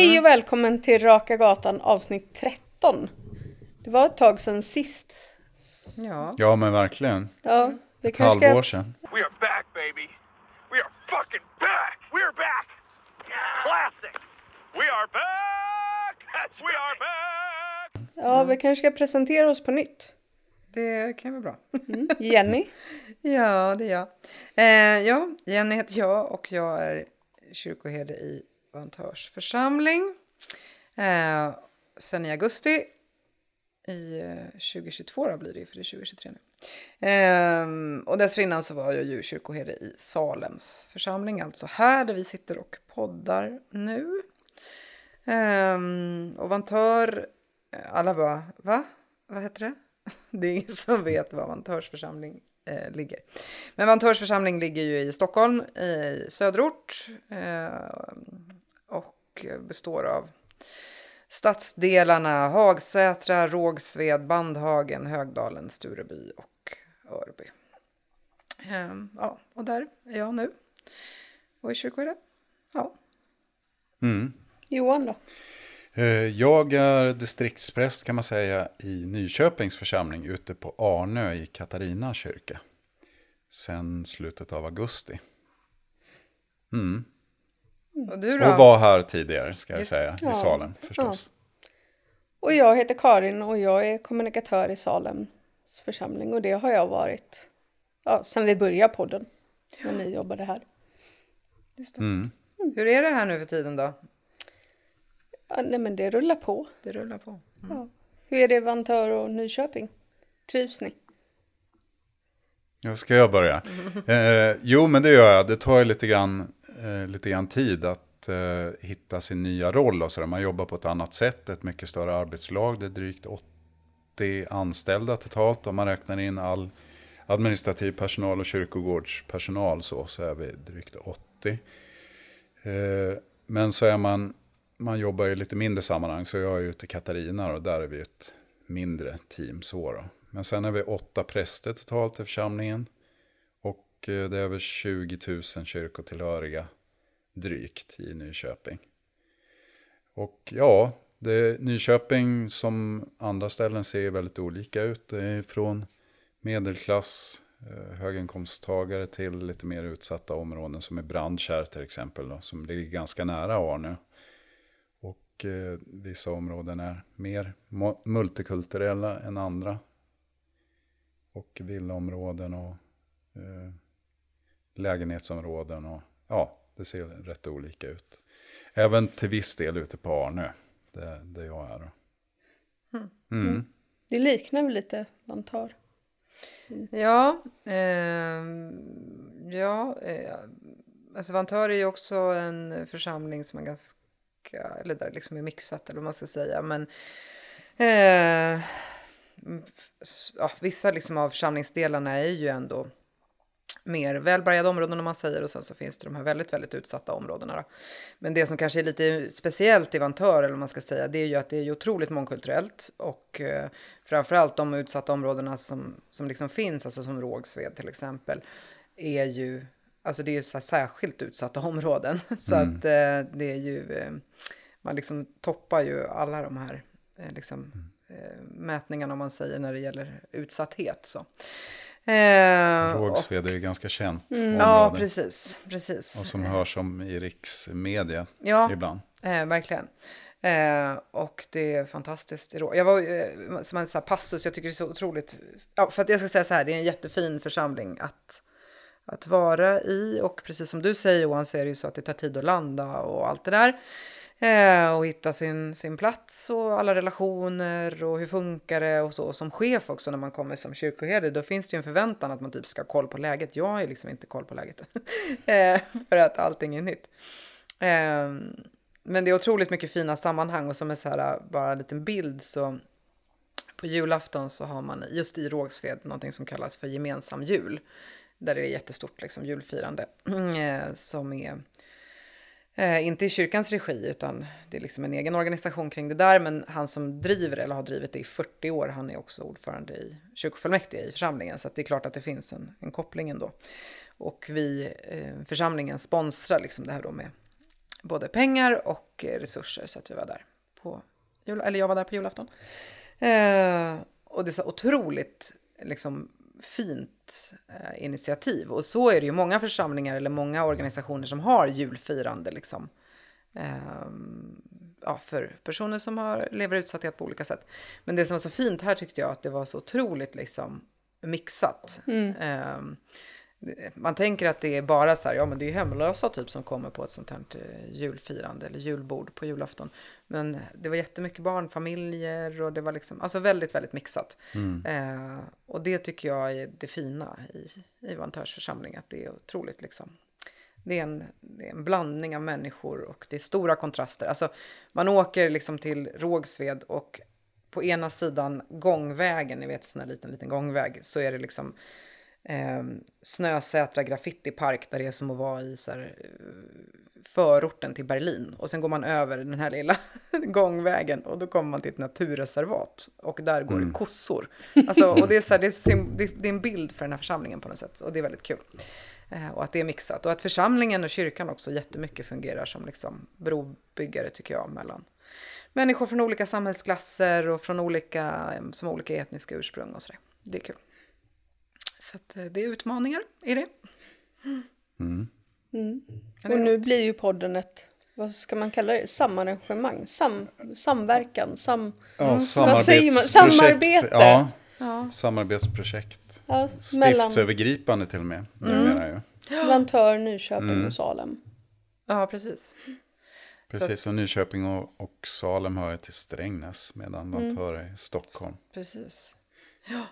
Hej och välkommen till Raka Gatan avsnitt 13. Det var ett tag sedan sist. Ja. Ja, men verkligen. Ja, vi Ett kanske halvår sedan. We are back, baby. We are fucking back. We are back. Classic. We are back. That's we are back. Ja, vi kanske ska presentera oss på nytt. Det kan vara bra. Jenny. ja, det är jag. Eh, ja, Jenny heter jag och jag är kyrkoherde i Vantörs församling. Eh, sen i augusti i eh, 2022 då blir det ju, för det är 2023 nu. Ehm, och dessförinnan så var jag ju kyrkoherde i Salems församling, alltså här där vi sitter och poddar nu. Ehm, och Vantör, eh, alla bara, va? Vad heter det? Det är ingen som vet vad Vantörs församling eh, ligger. Men Vantörs församling ligger ju i Stockholm, i söderort. Eh, och består av stadsdelarna Hagsätra, Rågsved, Bandhagen, Högdalen, Stureby och Örby. Ehm, ja, och där är jag nu. Och är kyrkoherde. Ja. Mm. Johan då? Eh, Jag är distriktspräst kan man säga i Nyköpings församling ute på Arnö i Katarina kyrka. Sen slutet av augusti. Mm. Och du då? Och var här tidigare ska jag Just- säga, Ja. i Salem förstås. Och jag heter Karin och jag är kommunikatör i Salems församling och det har jag varit ja, sen vi började podden. När ni jobbade här. Just det. Mm. Hur är det här nu för tiden då? Ja, nej men det rullar på. Det rullar på. Ja. Hur är det i Vantör och Nyköping? Trivs ni? Ja, ska jag börja? Eh, jo, men det gör jag. Det tar ju lite grann, eh, lite grann tid att eh, hitta sin nya roll. Och så där. Man jobbar på ett annat sätt, ett mycket större arbetslag. Det är drygt 80 anställda totalt. Om man räknar in all administrativ personal och kyrkogårdspersonal så, så är vi drygt 80. Eh, men så är man, man jobbar i lite mindre sammanhang. Så jag är ute i Katarina och där är vi ett mindre team. Så då. Men sen är vi åtta präster totalt i församlingen. Och eh, det är över 20 000 kyrkotillhöriga drygt i Nyköping. Och ja, det, Nyköping som andra ställen ser väldigt olika ut. Det är från medelklass, eh, höginkomsttagare till lite mer utsatta områden som är Brandkärr till exempel. Då, som ligger ganska nära Arnö. Och eh, vissa områden är mer multikulturella än andra. Och villaområden och eh, lägenhetsområden. Och, ja, det ser rätt olika ut. Även till viss del ute på Arnö, där, där jag är. Då. Mm. Det liknar väl lite Vantör? Ja, ehm, ja eh, alltså Vantör är ju också en församling som är ganska, eller där det liksom är mixat eller vad man ska säga, men eh, mm, ja, vissa liksom av församlingsdelarna är ju ändå mer välbärgade områden om man säger och sen så finns det de här väldigt, väldigt utsatta områdena. Då. Men det som kanske är lite speciellt i Vantör eller vad man ska säga, det är ju att det är otroligt mångkulturellt och eh, framförallt de utsatta områdena som, som liksom finns, alltså som Rågsved till exempel, är ju, alltså det är ju så här särskilt utsatta områden. så att eh, det är ju, eh, man liksom toppar ju alla de här eh, liksom, eh, mätningarna om man säger när det gäller utsatthet. Så. Rågsved är ju ganska känt Ja, område. precis. precis. Och som hörs om i riksmedia Ja. ibland. Eh, verkligen. Eh, och det är fantastiskt. Jag var eh, som en så här passus, jag tycker det är så otroligt. Ja, för att jag ska säga så här, det är en jättefin församling att, att vara i. Och precis som du säger Johan så är det ju så att det tar tid att landa och allt det där. Eh, och hitta sin, sin plats och alla relationer och hur funkar det och så. Och som chef också när man kommer som kyrkoherde då finns det ju en förväntan att man typ ska ha koll på läget. Jag har ju liksom inte koll på läget. eh, för att allting är nytt. Eh, men det är otroligt mycket fina sammanhang och som är så här bara en liten bild så på julafton så har man just i Rågsved någonting som kallas för gemensam jul. Där det är jättestort liksom, julfirande mm, eh, som är Eh, inte i kyrkans regi, utan det är liksom en egen organisation kring det där. Men han som driver eller har drivit det i 40 år, han är också ordförande i kyrkofullmäktige i församlingen. Så att det är klart att det finns en, en koppling ändå. Och vi, eh, församlingen, sponsrar liksom det här då med både pengar och eh, resurser så att vi var där på jul, eller jag var där på julafton. Eh, och det är så otroligt liksom, fint eh, initiativ. Och så är det ju många församlingar eller många organisationer som har julfirande. Liksom. Ehm, ja, för personer som har, lever i utsatthet på olika sätt. Men det som var så fint här tyckte jag att det var så otroligt liksom, mixat. Ehm, det- man tänker att det är bara så här, ja men det är hemlösa typ som kommer på ett sånt här eh, julfirande eller julbord på julafton. Men det var jättemycket barnfamiljer och det var liksom, alltså väldigt, väldigt mixat. Eh, och det tycker jag är det fina i, i Vantörs församling, att det är otroligt liksom. Det är, en, det är en blandning av människor och det är stora kontraster. Alltså man åker liksom till Rågsved och på ena sidan gångvägen, ni vet sån här liten, liten gångväg, så är det liksom eh, Snösätra graffitipark där det är som att vara i så här, eh, förorten till Berlin. Och sen går man över den här lilla gångvägen och då kommer man till ett naturreservat. Och där går det kossor. Alltså, och det är, så här, det, är det, är en bild för den här församlingen på något sätt. Och det är väldigt kul. Eh, och att det är mixat. Och att församlingen och kyrkan också jättemycket fungerar som liksom brobyggare tycker jag mellan människor från olika samhällsklasser och från olika, eh, som olika etniska ursprung och sådär. Det är kul. Så att eh, det är utmaningar i det. Och nu blir ju podden ett, vad ska man kalla det, samarrangemang, Sam, samverkan, sam... Ja, Vad säger man? Samarbete. Ja, Ja. samarbetsprojekt. Ja, mellan Stiftsövergripande till och med. Vantör, Nyköping och Salem. Ja, precis. Precis, och Nyköping och, och Salem hör till Strängnäs. Medan Mm. Vantör är i Stockholm. Precis. Ja.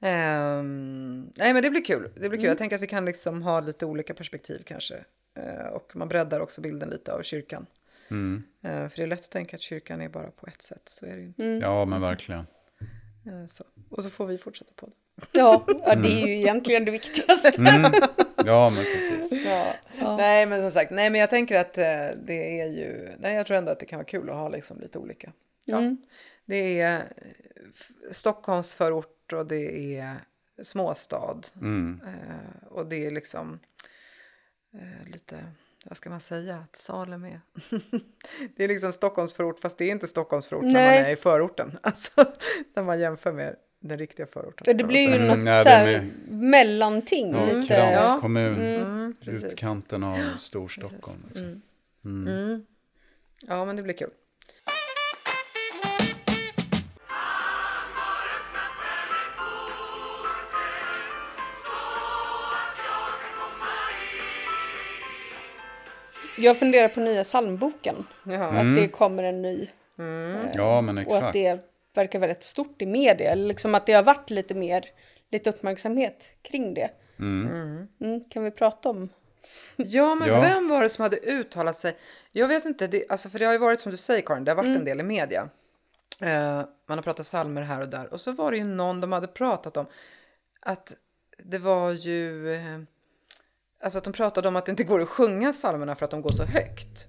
Ehm, nej, men det blir kul. Det blir kul. Jag tänker att vi kan liksom ha lite olika perspektiv kanske. Eh, och man breddar också bilden lite av kyrkan. Mm. Eh, för det är lätt att tänka att kyrkan är bara på ett sätt. Så är det ju inte. Ja, men verkligen. Eh, så. Och så får vi fortsätta på det. Ja, ja, det är ju egentligen det viktigaste. Ja, men precis. Ja. Nej, men som sagt, nej, men jag tänker att det är ju, nej, jag tror ändå att det kan vara kul att ha liksom lite olika. Ja. Det är Stockholms förort och det är småstad. Mm. Eh, och det är liksom eh, lite, vad ska man säga, att Salem är. det är liksom Stockholms förort, fast det är inte Stockholms förort när man Nej. är i förorten. Alltså, när man jämför med den riktiga förorten. För det blir ju Mm, något nej, den är- mellanting. Ja, lite. kranskommun. Mm, precis. Utkanten av Storstockholm. Liksom. Mm. Ja, men det blir kul. Jag funderar på nya psalmboken. Jaha. Mm. Att det kommer en ny. Ja, men Och att exakt. det verkar väldigt stort i media. Eller liksom att det har varit lite mer, lite uppmärksamhet kring det. Mm, kan vi prata om? Ja, men Ja. vem var det som hade uttalat sig? Jag vet inte, det, alltså för det har ju varit som du säger Karin, det har varit Mm. en del i media. Eh, man har pratat salmer här och där. Och så var det ju någon de hade pratat om att det var ju... Eh, alltså att de pratade om att det inte går att sjunga salmerna för att de går så högt.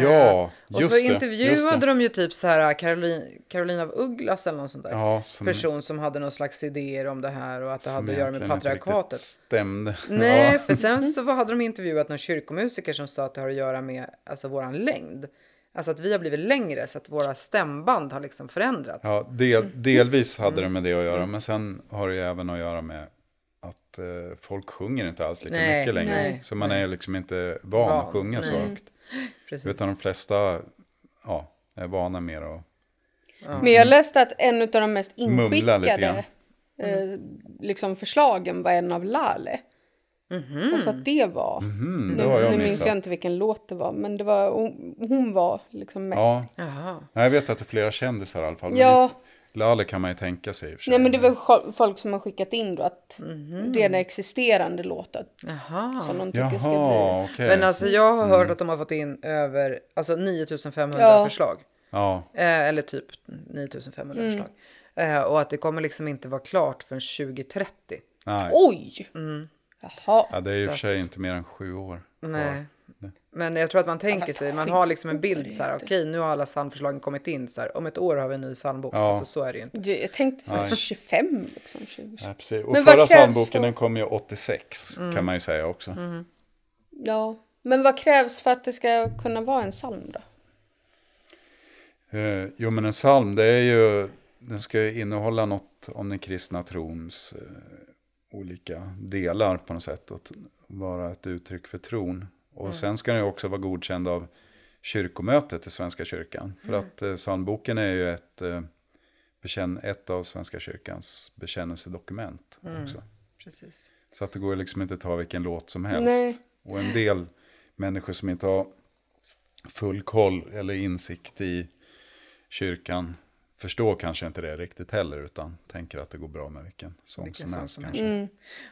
Ja, Och just så det. intervjuade just det. de ju typ så här Caroline, Caroline av Ugglas eller någon sån där Ja, som, person som hade någon slags idéer om det här och att det hade att göra med patriarkatet. stämde. Nej, Ja. för sen så hade de intervjuat någon kyrkomusiker som sa att det har att göra med alltså, våran längd. Alltså att vi har blivit längre så att våra stämband har liksom förändrats. Ja, del, delvis hade Mm. det med det att göra, men sen har det ju även att göra med att eh, folk sjunger inte alls lika Nej, mycket längre. nej, så man är ju liksom inte van Van, att sjunga så nej. högt. Precis. Utan de flesta ja, är vana mer att... Men jag läste att en av de mest inskickade eh, liksom förslagen var en av Lale. Alltså att det var, Mm, det nu, har jag nu minns jag inte vilken låt det var, men det var, hon, hon var liksom mest. Ja, Jaha. Nej, jag vet att det är flera kändisar i alla fall. men Ja. Lale kan man ju tänka sig i och för sig. Nej men det var folk som har skickat in då att Mhm. redan existerande låtar Jaha. som de tycker ska bli. Jaha, okej. Men alltså jag har hört att de har fått in över alltså 9500 Ja. förslag. Ja, Eh, eller typ 9500 Mm. förslag. Eh, och att det kommer liksom inte vara klart förrän 2030. nej. Oj! Mm. Jaha. Ja, det är ju i och för sig inte mer än sju år kvar. Nej. Men jag tror att man tänker sig, man har liksom en bild så här, okej nu har alla psalmförslagen kommit in så här, om ett år har vi en ny psalmbok. Ja. Alltså så är det ju inte. Det- Jag tänkte så här Nej. 25 liksom. 20. Ja, precis. Och Men förra krävs psalmboken för- den kom ju 86 Mm. kan man ju säga också. Ja, Men vad krävs för att det ska kunna vara en psalm då? Eh, jo, men en psalm, det är ju, den ska ju innehålla något om den kristna trons eh, olika delar på något sätt. Och vara ett uttryck för tron. Och sen ska den ju också vara godkänd av kyrkomötet i Svenska kyrkan. För att eh, psalmboken är ju ett, eh, bekänn, ett av Svenska kyrkans bekännelsedokument också. Precis. Så att det går liksom inte att ta vilken låt som helst. Nej. Och en del människor som inte har full koll eller insikt i kyrkan förstår kanske inte det riktigt heller utan tänker att det går bra med vilken sång Vilken som sång helst. som kanske. Mm.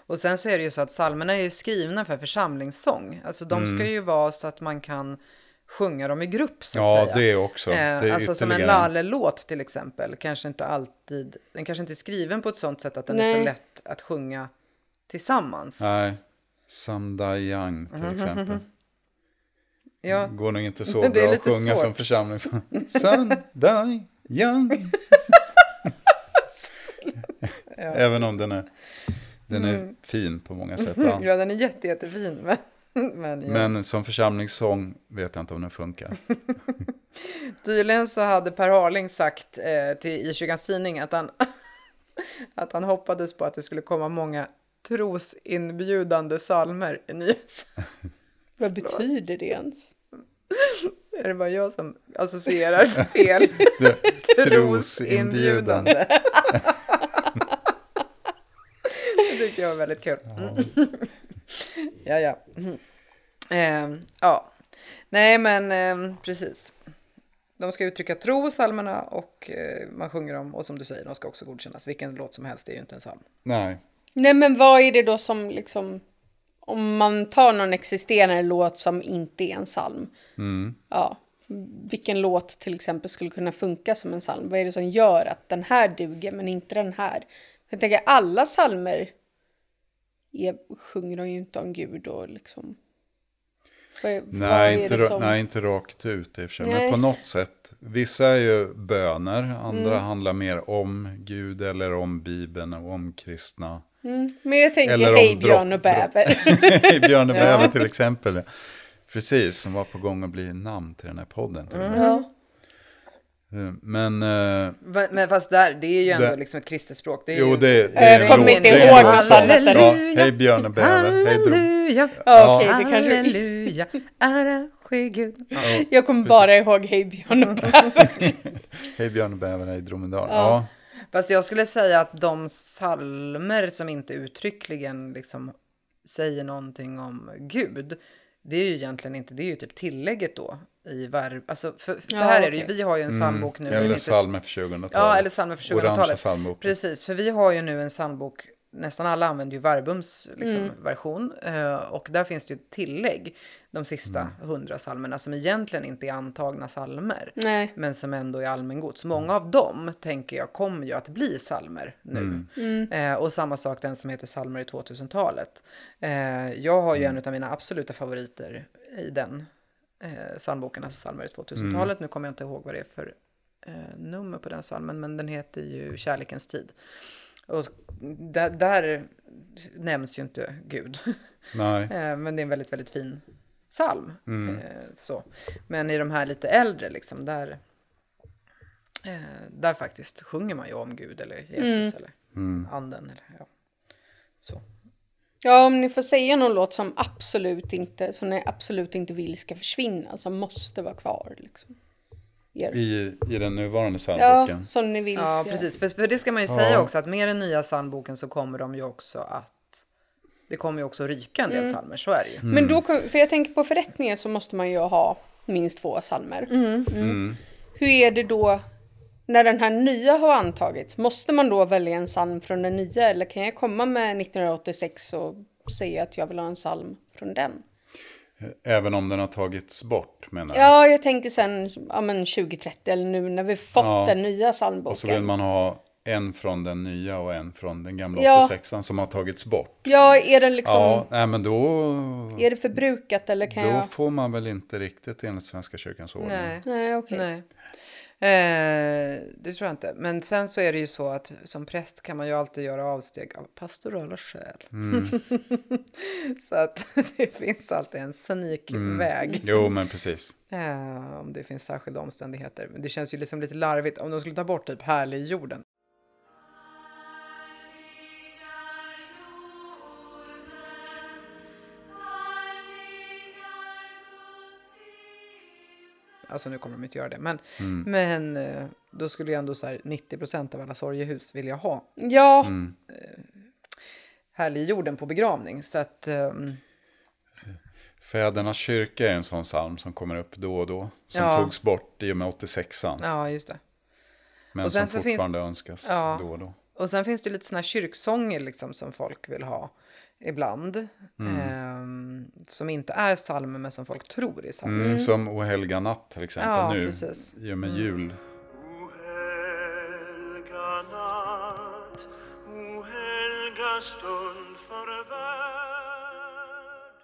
Och sen så är det ju så att psalmerna är ju skrivna för församlingssång. Alltså de Mm. ska ju vara så att man kan sjunga dem i grupp så att Ja, säga. det också. Det är Eh, alltså som en Lalle-låt till exempel, kanske inte alltid, den kanske inte är skriven på ett sånt sätt att den är så Nej. lätt att sjunga tillsammans. Nej, Samdayang till exempel. Ja, Går nog inte så bra att sjunga svårt. som församling. Samdayang. Även om den är, den är fin på många sätt. Ja. ja den är jätte, jättefin. Men, men, ja. Men som församlingssång vet jag inte om den funkar. Tydligen så hade Per Harling sagt eh, till, i Kyrkans Tidning att han, att han hoppades på att det skulle komma många trosinbjudande salmer i nyhets... Vad betyder det ens? Är det bara jag som associerar fel? Trosinbjudande. det tycker jag var väldigt kul. Mm. ja, ja. Eh, ja. Nej, men eh, precis. De ska uttrycka tro, psalmerna, och eh, man sjunger dem. Och som du säger, de ska också godkännas. Vilken låt som helst är ju inte en psalm. Nej, Nej men vad är det då som liksom om man tar någon existerande låt som inte är en psalm. Ja, vilken låt till exempel skulle kunna funka som en psalm? Vad är det som gör att den här duger men inte den här? Jag tänker alla psalmer är, sjunger de ju inte om Gud och liksom. Vad, är- vad nej, inte, som- nej, inte rakt ut i och för sig. Men Nej. på något sätt. Vissa är ju böner, andra Mm. handlar mer om Gud eller om Bibeln och om kristna. Men jag tänker Eller Hej Björn och bäver. Björn och Bäver till exempel. Precis, som var på gång att bli namn till den här podden. ja. Eh, Men, eh, Men, fast där, det är ju ändå Det- liksom ett kristet språk. Det är jo det, det Jag är en kommer låt- inte det är en ihåg som- annat än- Ja, hej Björn och Bäver, hej. Halleluja, Ja, det kanske- halleluja, ära ske Gud. Ja. Jag kommer bara ihåg Hej Björn och bäver. Hej Björn och Bäver, hej Dromedar. Ja. Fast jag skulle säga att de salmer som inte uttryckligen liksom säger någonting om Gud, det är ju egentligen inte, det är ju typ tillägget då i verb. Alltså, för, för så Ja, här är det ju, vi har ju en psalmbok nu. Mm. Eller psalmer för 2000-talet. Ja, eller psalmer för Orangea 2000-talet. psalmbok. Precis, för vi har ju nu en psalmbok, nästan alla använder ju Verbums liksom, version. eh, och där finns det ju tillägg, de sista hundra psalmerna, som egentligen inte är antagna psalmer. Nej. Men som ändå är allmängods. Många av dem, tänker jag, kommer ju att bli psalmer nu. Eh, och samma sak den som heter psalmer i 2000-talet. Eh, jag har ju en av mina absoluta favoriter i den eh, psalmboken, alltså psalmer i 2000-talet. Nu kommer jag inte ihåg vad det är för eh, nummer på den psalmen, men den heter ju Kärlekens tid. Och där, där nämns ju inte Gud. Nej. Eh, men det är en väldigt, väldigt fin psalm. Eh, så. Men i de här lite äldre, liksom, där, eh, där faktiskt sjunger man ju om Gud eller Jesus eller anden. Eller, ja. så. Ja, om ni får säga någon låt som absolut inte, som ni absolut inte vill ska försvinna, som måste vara kvar. Liksom. Er. I, I den nuvarande Ja, psalmboken. som ni vill Ja, precis. För, för det ska man ju säga också, att med den nya psalmboken så kommer de ju också att det kommer ju också ryka en del psalmer, så är det ju. Men då, för jag tänker på förrättningen så måste man ju ha minst två psalmer. Mm. Hur är det då när den här nya har antagits? Måste man då välja en psalm från den nya eller kan jag komma med 1986 och säga att jag vill ha en psalm från den? Även om den har tagits bort menar du? Ja, jag tänker sen ja, men 2030 eller nu när vi fått Ja. den nya Och så vill psalmboken. man ha en från den nya och en från den gamla Ja. 86an som har tagits bort. Ja, är den liksom... Ja, nej, men då, Är det förbrukat eller kan då jag... får man väl inte riktigt enligt Svenska kyrkans ordning. Nej. Nej, okej. Nej. Eh, det tror jag inte. Men sen så är det ju så att som präst kan man ju alltid göra avsteg av pastorala skäl. Mm. så att det finns alltid en sneakväg. Jo, men precis. Eh, om det finns särskilda omständigheter. Men det känns ju liksom lite larvigt om de skulle ta bort typ härlig i jorden. Alltså nu kommer de inte göra det. Men, men eh, då skulle ju ändå så här 90 procent av alla sorgehus vilja ha Ja, härlig i jorden på begravning. Så att ehm, Fädernas kyrka är en sån psalm som kommer upp då och då. Som Ja. togs bort i och med 86an. ja, just det. men och som sen så finns- fortfarande önskas Ja. då och då. Och sen finns det lite såna här kyrksånger liksom som folk vill ha ibland. Mm. Ehm, som inte är psalmer men som folk tror är psalmer. Mm, Som O helga natt till exempel Ja, nu. precis. I och med jul. O helga natt, o helga stund för världen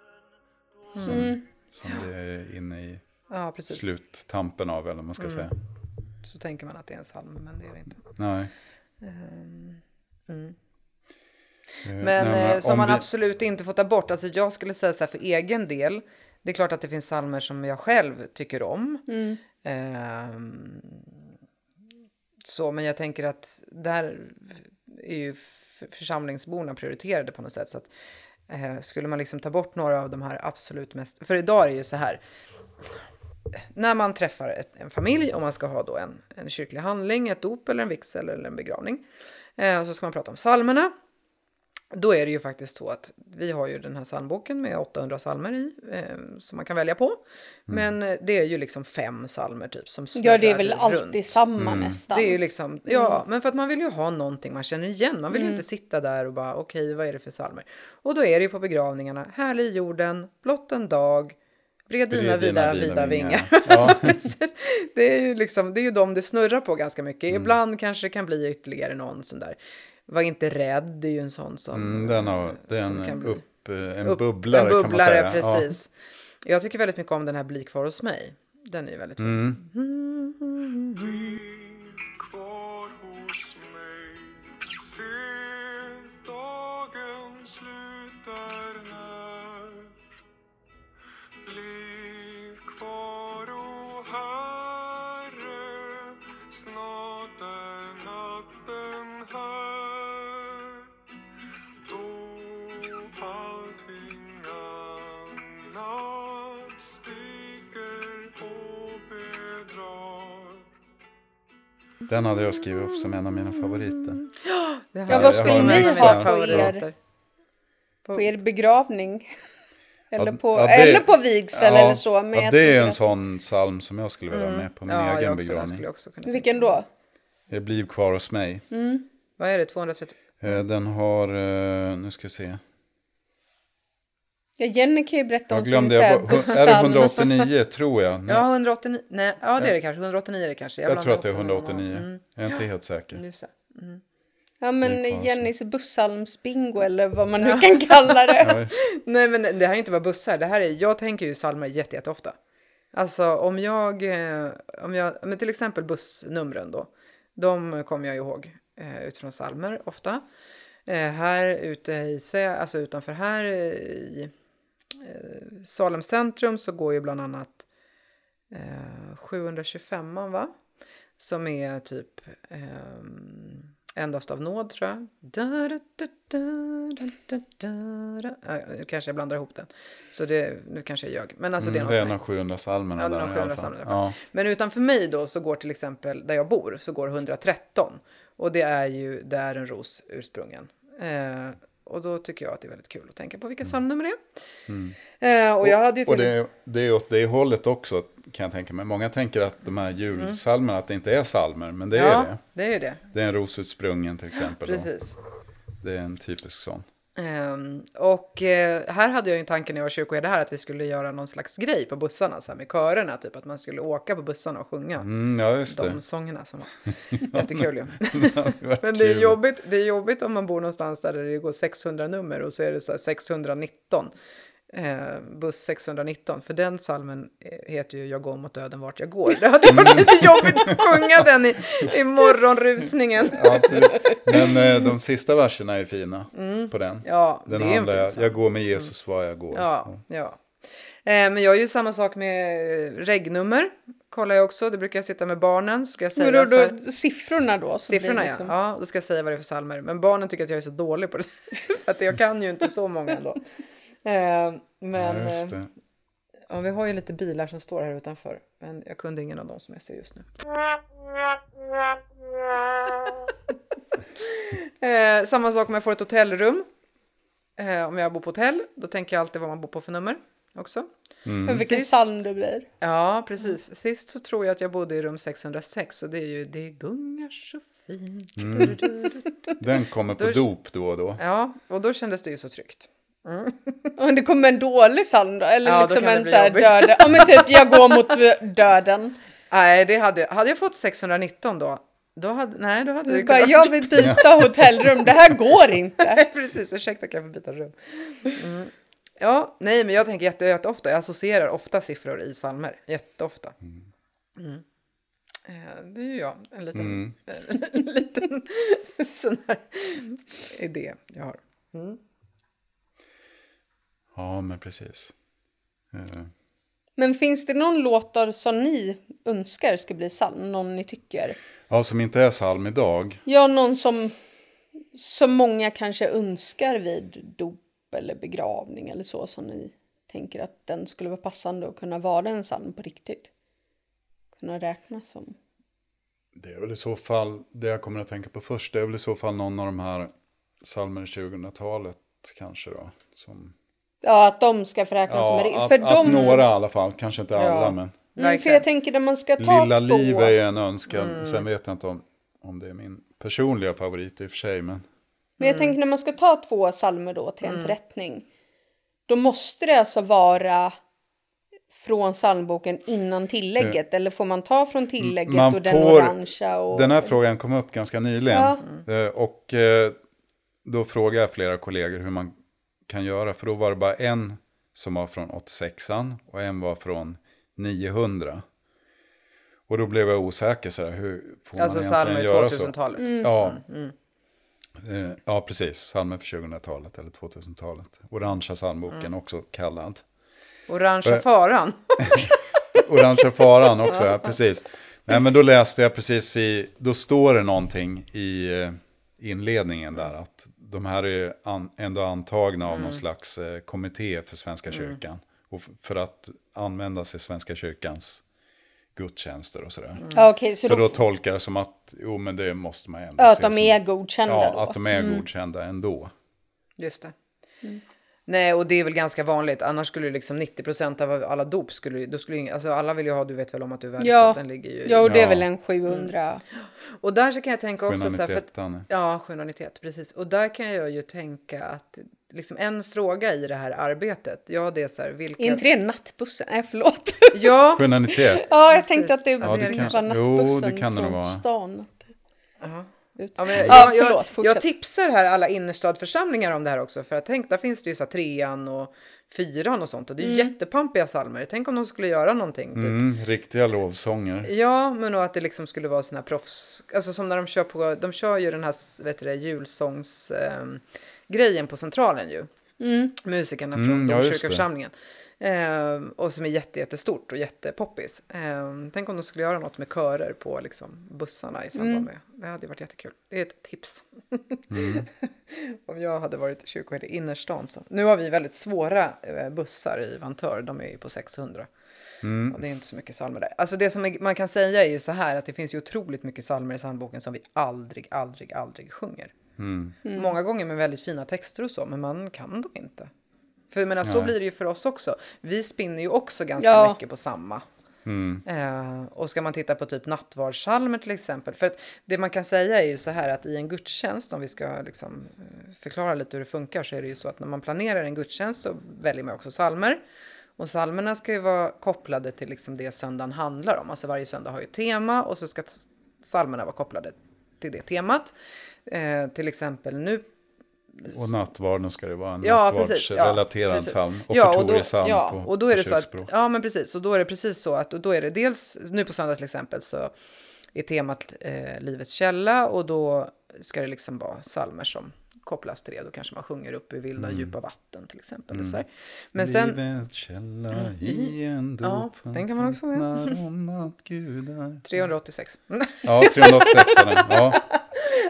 Som vi är inne i Ja, precis. sluttampen av eller vad man ska Mm. säga. Så tänker man att det är en psalm men det är det inte. Nej. Men, Eh, nej, eh, som om man vi- absolut inte får ta bort. Alltså jag skulle säga så här för egen del. Det är klart att det finns psalmer som jag själv tycker om. Ehm, så, men jag tänker att där är ju församlingsborna prioriterade på något sätt. Så att, eh, skulle man liksom ta bort några av de här absolut mest... För idag är det ju så här. När man träffar ett, en familj och man ska ha då en, en kyrklig handling, ett dop eller en vigsel eller en begravning. Eh, så ska man prata om psalmerna. Då är det ju faktiskt så att vi har ju den här psalmboken med 800 psalmer i eh, som man kan välja på. Men eh, det är ju liksom fem psalmer typ som ja det är väl snurrar alltid runt. samma nästan. Det är ju liksom, ja, men för att man vill ju ha någonting man känner igen. Man vill ju inte sitta där och bara, okej, vad är det för psalmer? Och då är det ju på begravningarna, härlig i jorden, blott en dag, bred dina vida, vida vingar. Ja. Det är ju liksom, det är ju de det snurrar på ganska mycket. Ibland kanske det kan bli ytterligare någon sån där. Var inte rädd, det är ju en sån som... Mm, den har, det är som en, kan upp, eh, en upp- bubblare, en kan man bubblare, säga. precis. Jag tycker väldigt mycket om den här Bli kvar hos mig. Den är ju väldigt fin. Mm. Den hade jag skrivit upp som en av mina favoriter. Ja, vad skulle ni ha på er? På er begravning. Eller på, ja, det- eller på vigsel Ja, eller så. Men ja, det är en att- sån psalm som jag skulle vilja ha med på min Ja, egen begravning. Vilken då? Det blir kvar hos mig. Vad är det, 230? Eh, Den har, eh, nu ska vi se. Ja, Jenny kan ju berätta om Jag sin jag, är det busspsalm. 189 tror jag? Nej, Ja, 189. Nej, ja, det är det kanske. 189 är det kanske. jag tror att det är blandar ihop 189. dem. Mm, Jag är inte helt säker. just det. Ja, men Jennys bussalmsbingo eller vad man nu kan kalla det. Nej, men det här är inte bara bussar. Det här är, jag tänker ju psalmer jätte, jätteofta. Alltså om jag, eh, om jag, men till exempel bussnumren då. De kommer jag ihåg eh, utifrån psalmer ofta. Eh, här ute i, alltså utanför här i Salem centrum så går ju bland annat eh, 725 va? Som är typ ehm, Endast av nåd tror jag. Da, da, da. Äh, kanske jag blandar ihop den. Så det, nu kanske jag ljög. Men alltså det är Mm, någon det är här- av 700 psalmerna Ja, där den har i alla 700 fall. psalmer i alla Ja. Men utanför mig då så går till exempel där jag bor så går 113. Och det är ju där en ros ursprungen. Eh, och då tycker jag att det är väldigt kul att tänka på vilka psalmnummer det är. Eh, och jag hade ju Mm. Och till... det är, det är åt det hållet också kan jag tänka mig. Många tänker att de här julsalmerna, att det inte är salmer, men det är ja, det. det är det. Det är en rosutsprungen till exempel. då. Precis. Det är en typisk sån. Ehm, och eh, här hade jag ju en tanke när jag var kyrkoherde här att vi skulle göra någon slags grej på bussarna så här med körerna, typ att man skulle åka på bussarna och sjunga Mm, ja, de sångerna som var jättekul ju. Men det är, jobbigt, det är jobbigt om man bor någonstans där det går 600 nummer och så är det så här 619 eh, buss 619. För den salmen eh, heter ju Jag går mot döden vart jag går. Det hade varit lite jobbigt att sjunga den i, i morgonrusningen. Ja. Men eh, de sista verserna är fina på den. Mm. Ja, den det är en fin jag, går med Jesus var jag går. Ja, ja. Eh, men jag gör ju samma sak med eh, regnummer. Kollar jag också. Det brukar jag sitta med barnen. Så ska jag säga Men då, då, siffrorna då? Siffrorna liksom- ja. ja. Då ska jag säga vad det är för salmer. Men barnen tycker att jag är så dålig på det. Att jag kan ju inte så många ändå. Eh, men Ja, just eh, det. ja, vi har ju lite bilar som står här utanför. Men jag kunde ingen av dem som jag ser just nu. Eh, samma sak om jag får ett hotellrum. Eh, om jag bor på hotell, då tänker jag alltid vad man bor på för nummer också. Men vilken psalm det blir. Ja, precis. Sist så tror jag att jag bodde i rum 606 och det är ju Det gungar så fint. Den kommer på Då- dop då och då. Ja, och då kändes det ju så tryggt. Om det kommer en dålig psalm då? Eller Ja, liksom en så här döden. Ja men typ jag går mot döden. Nej, det hade, hade jag fått 619 då, då hade, nej, då hade det Du bara, kunnat... jag vill byta hotellrum, det här går inte. Precis, ursäkta kan jag få byta rum? Mm. Ja, nej, men jag tänker jätte, jätteofta, jag associerar ofta siffror i psalmer, jätteofta. Mm. Eh, Det är ju jag, en liten, en liten sån här idé jag har. Ja, men precis. Eh, Men finns det någon låtar som ni önskar ska bli psalm? Någon ni tycker? Ja, som inte är psalm idag. Ja, någon som, som många kanske önskar vid dop eller begravning eller så. Som ni tänker att den skulle vara passande och kunna vara en psalm på riktigt. Kunna räknas som. Det är väl i så fall, det jag kommer att tänka på först, det är väl i så fall någon av de här psalmer 2000-talet kanske då. Som, Ja, att de ska få räknas som en att, För att de... några i alla fall, kanske inte alla Ja. men. Mm, för jag tänker när man ska ta Lilla två... liv är ju en önskan, sen vet jag inte om, om det är min personliga favorit i och för sig. Men Men jag tänker när man ska ta två psalmer då till en förrättning. Då måste det alltså vara från psalmboken innan tillägget. Eller får man ta från tillägget Man och den får- orangea? Och... Den här frågan kom upp ganska nyligen. Ja. Eh, Och eh, då frågade jag flera kollegor hur man kan göra. För då var det bara en som var från 86an och en var från 900. Och då blev jag osäker så här, hur får Alltså man psalmer egentligen göra så? 2000-talet. Ja. Eh, ja, precis. Psalmer för 2000-talet eller 2000-talet. Orangea psalmboken också kallad. Orangea Eh. faran. Orangea faran också, ja, precis. Nej, men då läste jag precis i, då står det någonting i eh, inledningen där att de här är an, ändå antagna av någon slags eh, kommitté för Svenska kyrkan. Och f- för att användas i Svenska kyrkans gudstjänster och sådär. Ja, okej, så, Så då, då tolkar det som att, jo men det måste man ändå ja, att de som- är godkända Ja, då. att de är godkända ändå. Just det. Nej, och det är väl ganska vanligt. Annars skulle ju liksom 90% av alla dop skulle, då skulle ju, alltså alla vill ju ha, du vet väl om att du är. Ja. Den ligger ju. Ja, och det är Ja. väl en 700. Och där så kan jag tänka också så här, för att, 791. Ja, 791, precis. Och där kan jag ju tänka att liksom en fråga i det här arbetet, ja det är så här, vilka... Inte det nattbussen? Nej, förlåt. Ja, 791. ja, jag Precis. tänkte att det, Ja, det det kan- var jo, nattbussen det kan det nog från vara. stan. Ut. Ja, men jag, Ja, jag, förlåt, jag, jag tipsar här alla innerstadförsamlingar om det här också. För jag tänkte, där finns det ju så här trean och fyran och sånt. Och det är ju jättepampiga psalmer. Tänk om de skulle göra någonting. Typ. Mm, riktiga lovsånger. Ja, men och att det liksom skulle vara såna här proffs. Alltså som när de kör på, de kör ju den här vet du det, julsångs grejen på Centralen ju. Musikerna från Mm, ja. Domkyrkoförsamlingen. Ehm, och som är jätte, jättestort och jättepoppis. Ehm, tänk om de skulle göra något med körer på liksom, bussarna i samband med. Det hade varit jättekul. Det är ett tips. om jag hade varit kyrkoherde i innerstan. Så. Nu har vi väldigt svåra eh, bussar i Vantör. De är ju på 600. Och det är inte så mycket psalmer där. Alltså det som man kan säga är ju så här att det finns ju otroligt mycket psalmer i psalmboken som vi aldrig, aldrig, aldrig sjunger. Många gånger med väldigt fina texter och så, men man kan dem inte. För jag menar, så blir det ju för oss också. Vi spinner ju också ganska Ja. mycket på samma. Eh, och ska man titta på typ nattvardssalmer till exempel. För att det man kan säga är ju så här att i en gudstjänst, om vi ska liksom eh, förklara lite hur det funkar, så är det ju så att när man planerar en gudstjänst så väljer man också salmer. Och salmerna ska ju vara kopplade till liksom det söndagen handlar om. Alltså varje söndag har ju ett tema och så ska salmerna vara kopplade till det temat. Eh, till exempel nu Och nattvarden ska det vara en Ja. Ja, nattvardsrelaterad precis. psalm. Ja, och då, ja, på, och då är det så att, ja men precis, och då är det precis så att, och då är det dels, nu på söndag till exempel så är temat eh, livets källa och då ska det liksom vara psalmer som kopplas till det. Då kanske man sjunger upp i vilda Mm. djupa vatten till exempel. Och så här. Men sen, Livets källa i en Ja, dop den kan man också sjunga. vittnar om att Gud är... 386. Ja, 386 är den. Ja,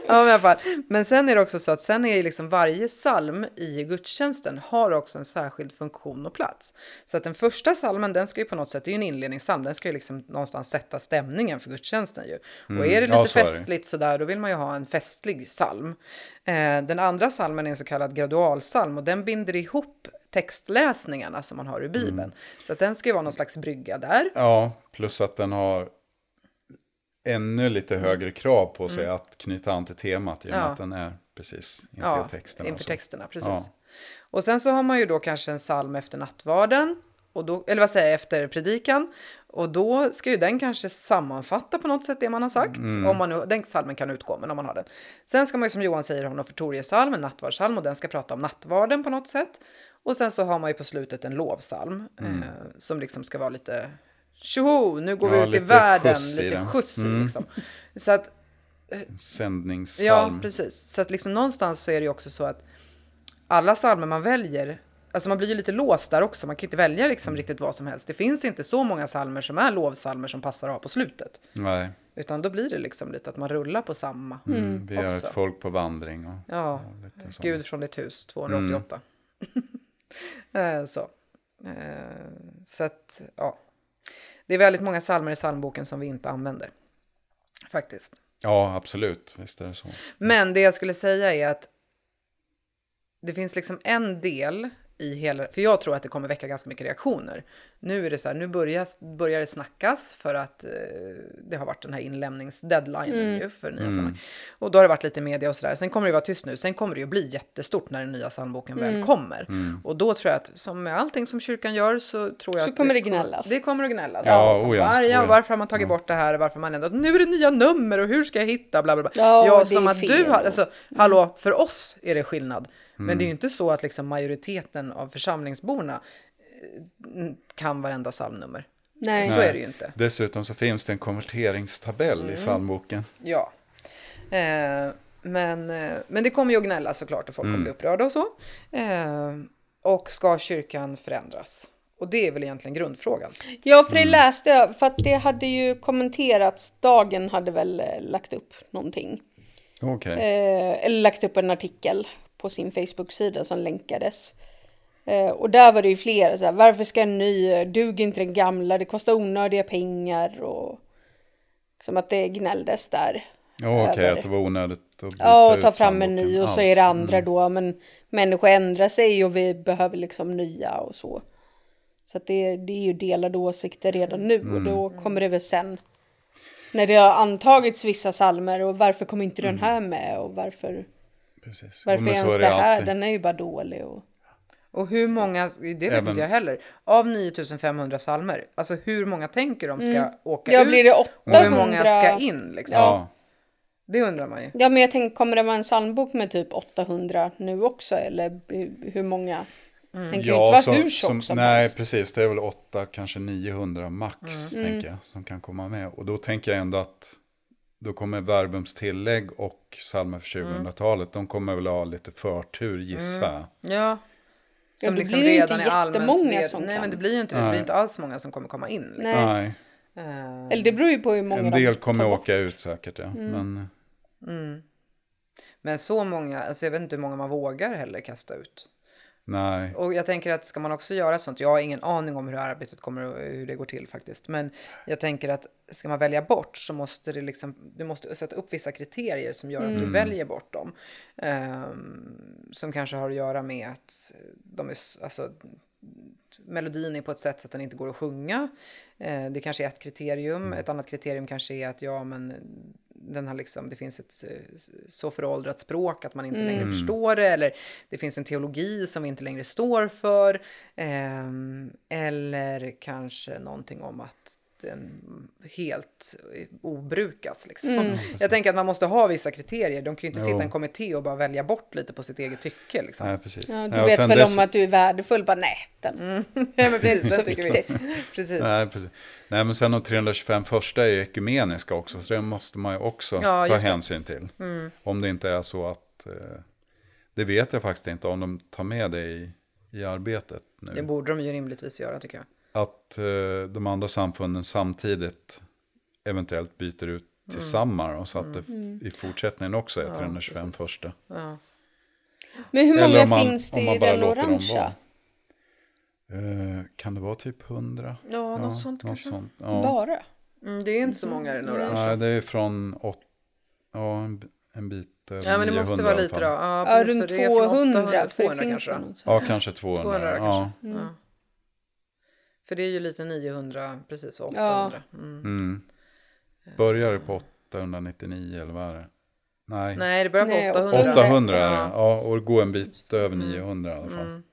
Ja, men, i alla fall. men sen är det också så att sen är liksom varje psalm i gudstjänsten har också en särskild funktion och plats. Så att den första psalmen, den ska ju på något sätt, det är ju en inledningspsalm, den ska ju liksom någonstans sätta stämningen för gudstjänsten ju. Och är det lite ja, så är det. festligt sådär, då vill man ju ha en festlig psalm. Eh, den andra psalmen är en så kallad gradualpsalm och den binder ihop textläsningarna som man har i Bibeln. Mm. Så att den ska ju vara någon slags brygga där. ja, plus att den har ännu lite högre krav på sig att knyta an till temat i och med Mm. Ja. att den är precis intill Ja, texten. och inför texterna, precis. Ja. Och sen så har man ju då kanske en psalm efter nattvarden, och då, eller vad säger jag, efter predikan. Och då ska ju den kanske sammanfatta på något sätt det man har sagt. Mm. Om man nu, den psalmen kan utgå, men om man har den. Sen ska man ju som Johan säger ha en offertoriepsalm, en nattvardssalm, och den ska prata om nattvarden på något sätt. Och sen så har man ju på slutet en lovsalm eh, som liksom ska vara lite tjoho, nu går Mm. Ja, vi ut i världen, skjuts i lite den. skjuts i Mm. liksom. Så att En sändningspsalm. Ja, precis. Så att liksom någonstans så är det ju också så att alla psalmer man väljer, alltså man blir ju lite låst där också. Man kan inte välja liksom riktigt vad som helst. Det finns inte så många psalmer som är lovsalmer som passar ha på slutet. Nej, Utan då blir det liksom lite att man rullar på samma. mm. vi är också. ett folk på vandring. Och, Ja, lite så. Gud från ditt hus, 288. Eh, så. Eh, så att, ja. Det är väldigt många psalmer i psalmboken som vi inte använder. Faktiskt. Ja, absolut. Visst är det så. Men det jag skulle säga är att det finns liksom en del i hela, för jag tror att det kommer väcka ganska mycket reaktioner. Nu är det så här, nu börjar, börjar det snackas för att eh, det har varit den här inlämningsdeadlinen ju för nya psalmer. Och då har det varit lite media och sådär. Sen kommer det vara tyst nu. Sen kommer det ju bli jättestort när den nya psalmboken väl kommer. Och då tror jag att som med allting som kyrkan gör så tror jag Så att kommer det gnällas. Det kommer att gnällas. Ja, Och oh ja, arga, oh ja. Varför har man tagit bort det här? Varför man ändrat? Nu är det nya nummer och hur ska jag hitta? Bla, bla, bla. Ja, ja som att fel. du har, alltså, hallå, för oss är det skillnad. Men Mm. det är ju inte så att liksom majoriteten av församlingsborna eh, kan varenda psalmnummer. Nej. Så är det ju inte. Dessutom så finns det en konverteringstabell Mm. i psalmboken. Ja. Eh, men, eh, men det kommer ju att gnälla såklart och folk kommer bli upprörda och så. Eh, och ska kyrkan förändras? Och det är väl egentligen grundfrågan. Ja, för det läste jag, för att det hade ju kommenterats, Dagen hade väl eh, lagt upp någonting. Okej. Eh, eller lagt upp en artikel på sin Facebook-sida som länkades. Eh, och där var det ju flera så här, varför ska en ny, duger inte den gamla, det kostar onödiga pengar och som att det gnälldes där. Ja, Okej, över- att det var onödigt att byta Ja, och ta fram en ny och så är det andra Mm. då, men människor ändrar sig och vi behöver liksom nya och så. Så att det, det är ju delade åsikter redan nu och då Mm. kommer det väl sen. När det har antagits vissa salmer och varför kommer inte Mm. den här med och varför, Precis. varför men så ens är det här, alltid. den är ju bara dålig. Och... Och hur många, det vet Även- inte jag heller, av 9500 salmer, alltså hur många tänker de ska åka Ja, ut? blir det och 800? hur många ska in liksom? Ja, Det undrar man ju. Ja, men jag tänker, kommer det vara en psalmbok med typ 800 nu också? Eller hur- många? Den kan ju inte vara hur tjock som, Nej, helst. precis. Det är väl 8, kanske 900 max, Mm. tänker jag, som kan komma med. Och då tänker jag ändå att då kommer Verbums tillägg och psalmer för Mm. 2000-talet, de kommer väl ha lite förtur, gissar jag. Ja. Ja, Som då liksom blir det ju redan inte är allmänt jättemånga ved- som Nej, kan. men det blir ju inte det. Det Nej. blir inte alls många som kommer komma in. Liksom. Nej. Nej, Eh, Eller det beror ju på hur många en de del tar kommer åka ut säkert, ja. Mm. Men Men så många, alltså jag vet inte hur många man vågar heller kasta ut. Nej, Och jag tänker att ska man också göra sånt, jag har ingen aning om hur arbetet kommer och hur det går till faktiskt. Men jag tänker att ska man välja bort så måste det liksom, du måste sätta upp vissa kriterier som gör att du väljer bort dem. Ehm, som kanske har att göra med att de är, alltså, melodin är på ett sätt så att den inte går att sjunga. Eh, det kanske är ett kriterium. Ett annat kriterium kanske är att ja, men den har liksom, det finns ett eh, så föråldrat språk att man inte längre förstår det. Eller det finns en teologi som vi inte längre står för. Ehm, eller kanske någonting om att helt obrukas. Liksom. Mm. Jag tänker att man måste ha vissa kriterier. De kan ju inte sitta Jo. i en kommitté och bara välja bort lite på sitt eget tycke. Liksom. Nej, precis. Ja, du Ja, vet väl dess- om att du är värdefull? Bara nej, den. Nej, men precis, Så det tycker vi. Precis. Nej, precis. Nej, men sen de 325 första är ekumeniska också, så det måste man ju också Ja, ta. Mm. hänsyn till. Om det inte är så att, eh, det vet jag faktiskt inte om de tar med det i, i arbetet nu. Det borde de ju rimligtvis göra tycker jag. Att eh, de andra samfunden samtidigt eventuellt byter ut Mm. till samma, och så att det i fortsättningen också är Ja, 325 precis. första. Ja. Men hur många om man- finns det om man i den orangea? Eh, kan det vara typ 100? Ja, något sånt kanske. sånt. Ja. Bara? Mm, det är inte så många i den orangea. Nej, det är från åt, ja, en, en bit över Ja, men det 900 måste vara lite då. Ja, Ja, runt för det är från 200. 800, för det 200 finns kanske. Ja, kanske 200. 200 ja. kanske. Ja. För det är ju lite 900, precis, och Ja. 800. Mm. Mm. Börjar det på 899 eller vad är det? Nej, Nej, det börjar på Nej, 800. 800 är det. Ja. Ja, och går en bit över 900 i alla fall. Mm.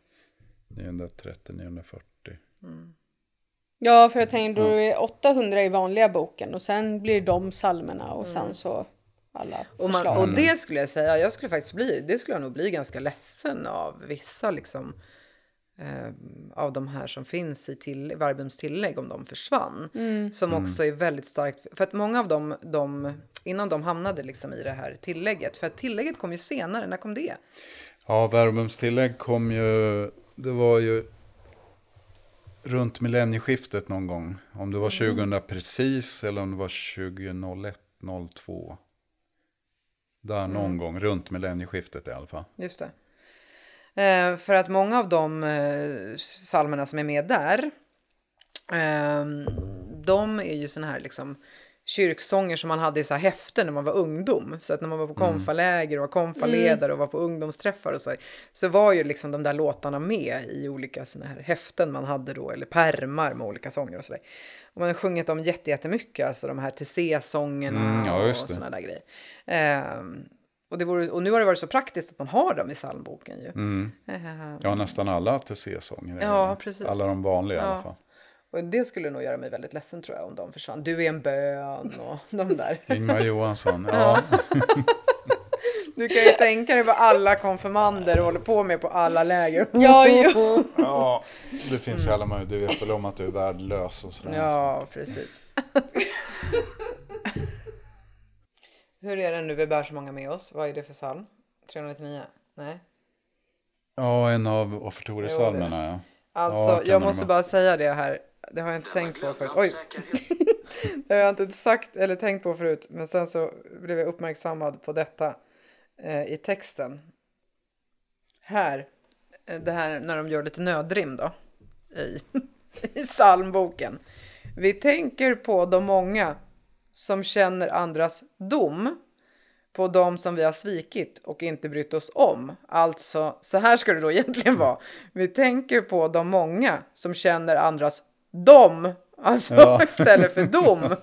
930, 940. Ja, för jag tänkte då är 800 i vanliga boken och sen blir de salmerna och sen så alla Mm. Och, man, förslag. och det skulle jag säga, jag skulle faktiskt bli, det skulle jag nog bli ganska ledsen av vissa liksom eh, av de här som finns i till, Verbums tillägg om de försvann. Som också är väldigt starkt, för att många av dem, de, innan de hamnade liksom i det här tillägget, för att tillägget kom ju senare, när kom det? Ja, Verbums tillägg kom ju, det var ju runt millennieskiftet någon gång. Om det var 2000 precis eller om det var 2001, 02. Där någon gång, runt millennieskiftet i alla fall. Just det. Eh, för att många av de eh, psalmerna som är med där, eh, de är ju såna här liksom kyrksånger som man hade i så här häften när man var ungdom. Så att när man var på konfaläger och var konfaledare och var på ungdomsträffar och så här, så var ju liksom de där låtarna med i olika såna här häften man hade då, eller pärmar med olika sånger och sådär. Och man har sjungit dem jätte- jättemycket, alltså de här TC-sångerna Mm, ja, och sådana där grejer. Ehm, och, det vore, och nu har det varit så praktiskt att man har dem i psalmboken ju. Mm. Ehm, Ja, nästan alla TC-sånger. är Ja, det. precis. Alla de vanliga i alla Ja. fall. och det skulle nog göra mig väldigt ledsen tror jag om de försvann. Du är en bön och de där. Ingmar Johansson, ja. Du kan ju tänka dig vad alla konfirmander håller på med på alla läger. Ja, jo. ja. Det finns ju alla möjliga, du vet väl om att du är värdelös och sådär. Ja, precis. Hur är det nu vi bär så många med oss? Vad är det för psalm? 399? Nej. Ja, en av offertoriepsalmerna ja. Alltså, Ja, jag måste bara säga det här. Det har jag inte tänkt på förut. Oj! det har jag inte sagt eller tänkt på förut. Men sen så blev jag uppmärksammad på detta eh, i texten. Här. eh, Det här när de gör lite nödrim då. I, i psalmboken. Vi tänker på de många som känner andras dom på de som vi har svikit och inte brytt oss om. Alltså, så här ska det då egentligen vara. Vi tänker på de många som känner andras dom, alltså Ja. istället för dom.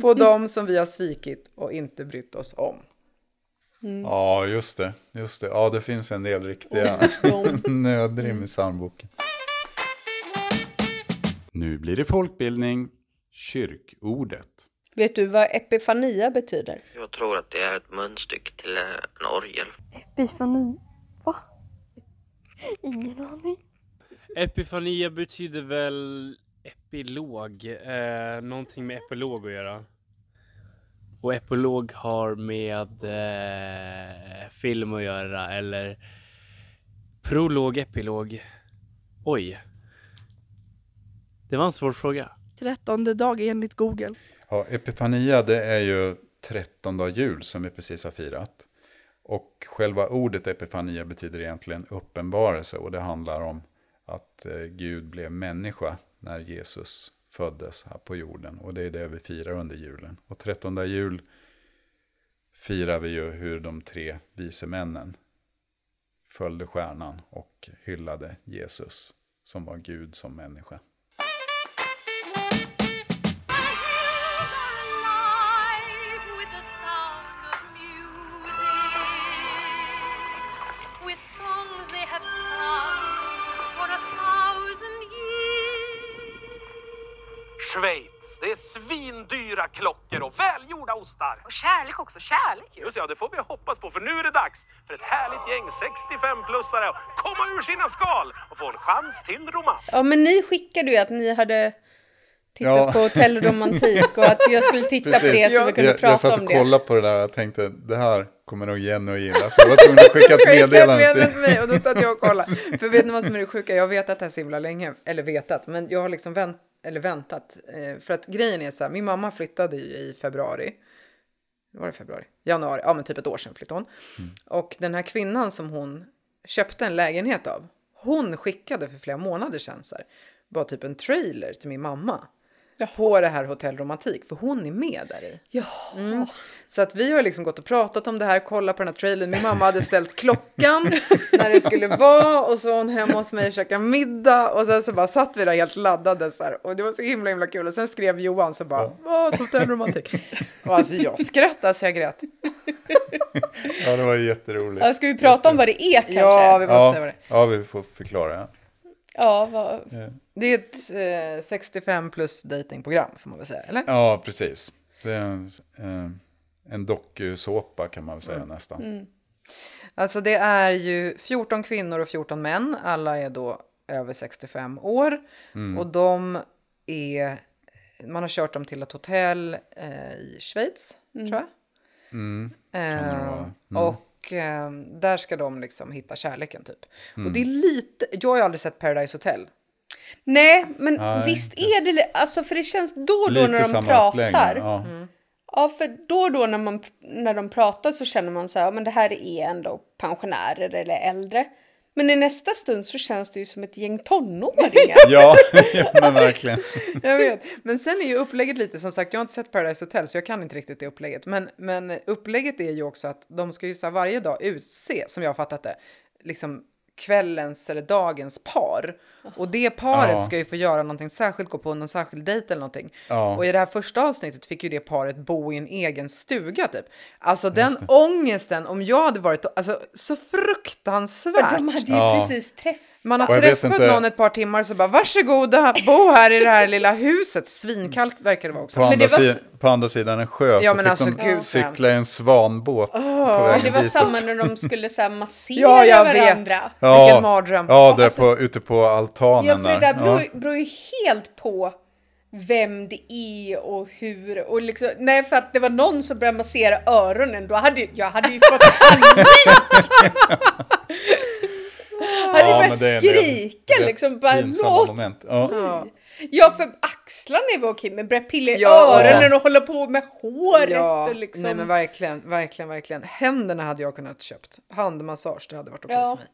på de som vi har svikit och inte brytt oss om. Ja, just det. Just det. Ja, det finns en del riktiga nödrim i psalmboken. Nu blir det folkbildning. Kyrkordet. Vet du vad epifania betyder? Jag tror att det är ett munstycke till eh, en orgel. Epifani. Va? Ingen aning. Epifania betyder väl epilog, eh, någonting med epilog att göra. Och epilog har med eh, film att göra eller prolog, epilog. Oj. Det var en svår fråga. Trettonde dag enligt Google. Ja, Epifania det är ju trettondag jul som vi precis har firat. Och själva ordet Epifania betyder egentligen uppenbarelse och det handlar om att eh, Gud blev människa när Jesus föddes här på jorden. Och det är det vi firar under julen. Och trettondag jul firar vi ju hur de tre vise männen följde stjärnan och hyllade Jesus som var Gud som människa. Svindyra klockor och välgjorda ostar. Och kärlek också, kärlek ju. Just ja, det får vi hoppas på för nu är det dags för ett härligt gäng 65-plussare att komma ur sina skal och få en chans till romans. Ja, men ni skickade ju att ni hade tittat Ja. på hotellromantik och att jag skulle titta på det så vi kunde jag, prata jag satt om och det. kollade på det där och tänkte det här kommer nog Jenny att gilla. Så jag var tvungen att skicka ett meddelande till. meddelande till mig och då satt jag och kollade. För vet ni vad som är det sjuka? Jag har vetat det här så himla länge. Eller vetat, men jag har liksom vänt, eller väntat. Eh, för att grejen är så här, min mamma flyttade ju i februari. Var det februari? Januari, ja men typ ett år sedan flyttade hon. Och den här kvinnan som hon köpte en lägenhet av. Hon skickade för flera månader sedan så här, bara typ en trailer till min mamma. På det här Hotell Romantik, för hon är med där i. Ja. Mm. Så att vi har liksom gått och pratat om det här, kollat på den här trailern. Min mamma hade ställt klockan när det skulle vara och så var hon hemma hos mig och käkade middag och sen så bara satt vi där helt laddade så här. Och det var så himla himla kul och sen skrev Johan så bara, vad hotellromantik. Och alltså jag skrattade så jag grät. Ja, det var jätteroligt. Ja, ska vi prata om vad det är kanske? Ja, vi måste Ja, säga vad det är. ja, vi får förklara. Ja. Ja, vad... Det är ett eh, 65 plus datingprogram får man väl säga, eller? Ja, precis. Det är en, eh, en dokusåpa kan man väl säga nästan. Alltså det är ju 14 kvinnor och 14 män. Alla är då över 65 år. Och de är... Man har kört dem till ett hotell eh, i Schweiz, tror jag. Mm. Eh, det vara. Och eh, där ska de liksom hitta kärleken typ. Och det är lite... Jag har ju aldrig sett Paradise Hotel. Nej, men Nej, visst är det... Alltså, för det känns då och då när de pratar. Ja. Ja, för då och då när, man, när de pratar så känner man så här, men det här är ändå pensionärer eller äldre. Men i nästa stund så känns det ju som ett gäng tonåringar. Ja, ja, men verkligen. Jag vet. Men sen är ju upplägget lite, som sagt, jag har inte sett Paradise Hotel så jag kan inte riktigt det upplägget. Men, men upplägget är ju också att de ska ju så här varje dag utse, som jag har fattat det, liksom kvällens eller dagens par. Och det paret Ja. ska ju få göra någonting särskilt, gå på någon särskild dejt eller någonting. Ja. Och i det här första avsnittet fick ju det paret bo i en egen stuga typ. Alltså den ångesten, om jag hade varit, alltså så fruktansvärt. De hade ju Ja. precis träffat. Man har träffat någon ett par timmar så bara varsågoda, bo här i det här lilla huset. Svinkallt verkar det vara också. På andra, det var si- s- på andra sidan en sjö Ja, så men fick alltså, de gud, cykla i en svanbåt vägen det var samma när de skulle så här massera Ja, jag varandra. vet. Vilken mardröm. Ja, där Alltså- på, ute på altanen Ja, för det där beror, Ja. beror ju helt på vem det är och hur. Och liksom, nej, för att det var någon som började massera öronen. Då hade jag hade ju fått panik. hade Ja, börjat skrika rätt liksom. Bara, låt moment. Ja. Ja, för axlarna är väl okej, men börja pilla i Ja, och öronen och hålla på med håret Ja, och liksom. nej men verkligen, verkligen, verkligen. Händerna hade jag kunnat köpt. Handmassage, det hade varit okej Ja. för mig.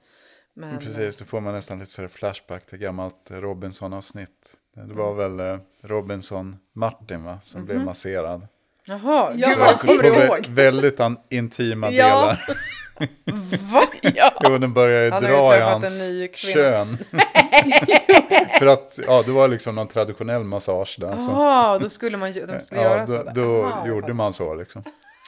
Men, Precis, då får man nästan lite sådär flashback till gammalt Robinson-avsnitt. Det var Mm. väl eh, Robinson-Martin va, som Mhm. blev masserad. Jaha, Ja. jag kommer ihåg. väldigt an- intima Ja. delar. Va? Ja. Jo, den börjar ju Han dra i hans kön. För att, ja, det var liksom någon traditionell massage där. Så. Jaha, då skulle man ju- de skulle Ja, göra då, så. där. då Aha, jag gjorde man så liksom.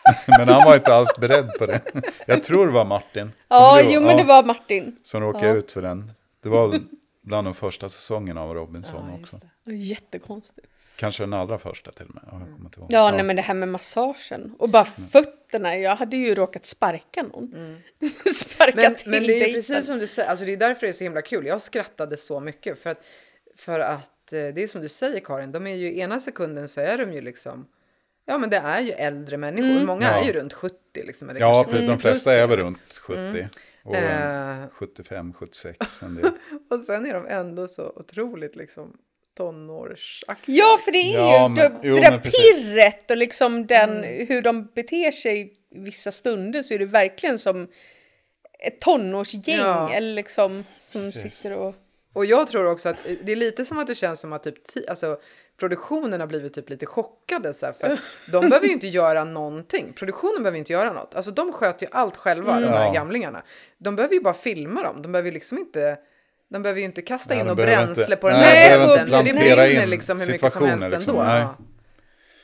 Men han var inte alls beredd på det. Jag tror det var Martin. Ja, jo men det Ja, var Martin. Som råkade ut för den. Det var bland de första säsongerna av Robinson Ja, också. det. Jättekonstigt. Kanske den allra första till och med. Ja, jag. Ja, nej men det här med massagen. Och bara fötterna. Jag hade ju råkat sparka någon. Sparka Men, till men det är dejten. precis som du säger, alltså det är därför det är så himla kul. Jag skrattade så mycket för att, för att eh, det är som du säger Karin, de är ju ena sekunden så är de ju liksom, ja men det är ju äldre människor, många Ja. är ju runt 70 liksom. Eller Ja, kanske för de 70 flesta är väl runt 70. Och Eh. 75, 76 en del. Och sen är de ändå så otroligt liksom tonårsaktiga. Ja, för det är Ja, ju men- det, jo, det där. Mm. pirret och liksom den, hur de beter sig i vissa stunder så är det verkligen som ett tonårsgäng Ja. eller liksom som Precis. sitter och... Och jag tror också att det är lite som att det känns som att typ, alltså, produktionen har blivit typ lite chockade. Så här, för de behöver ju inte göra någonting. Produktionen behöver inte göra något. Alltså de sköter ju allt själva, de här Ja. gamlingarna. De behöver ju bara filma dem. De behöver ju liksom inte... De behöver ju inte kasta Nej, in behöver bränsle inte- på den nej, här båten. det brinner in liksom hur mycket som helst liksom. ändå. Nej.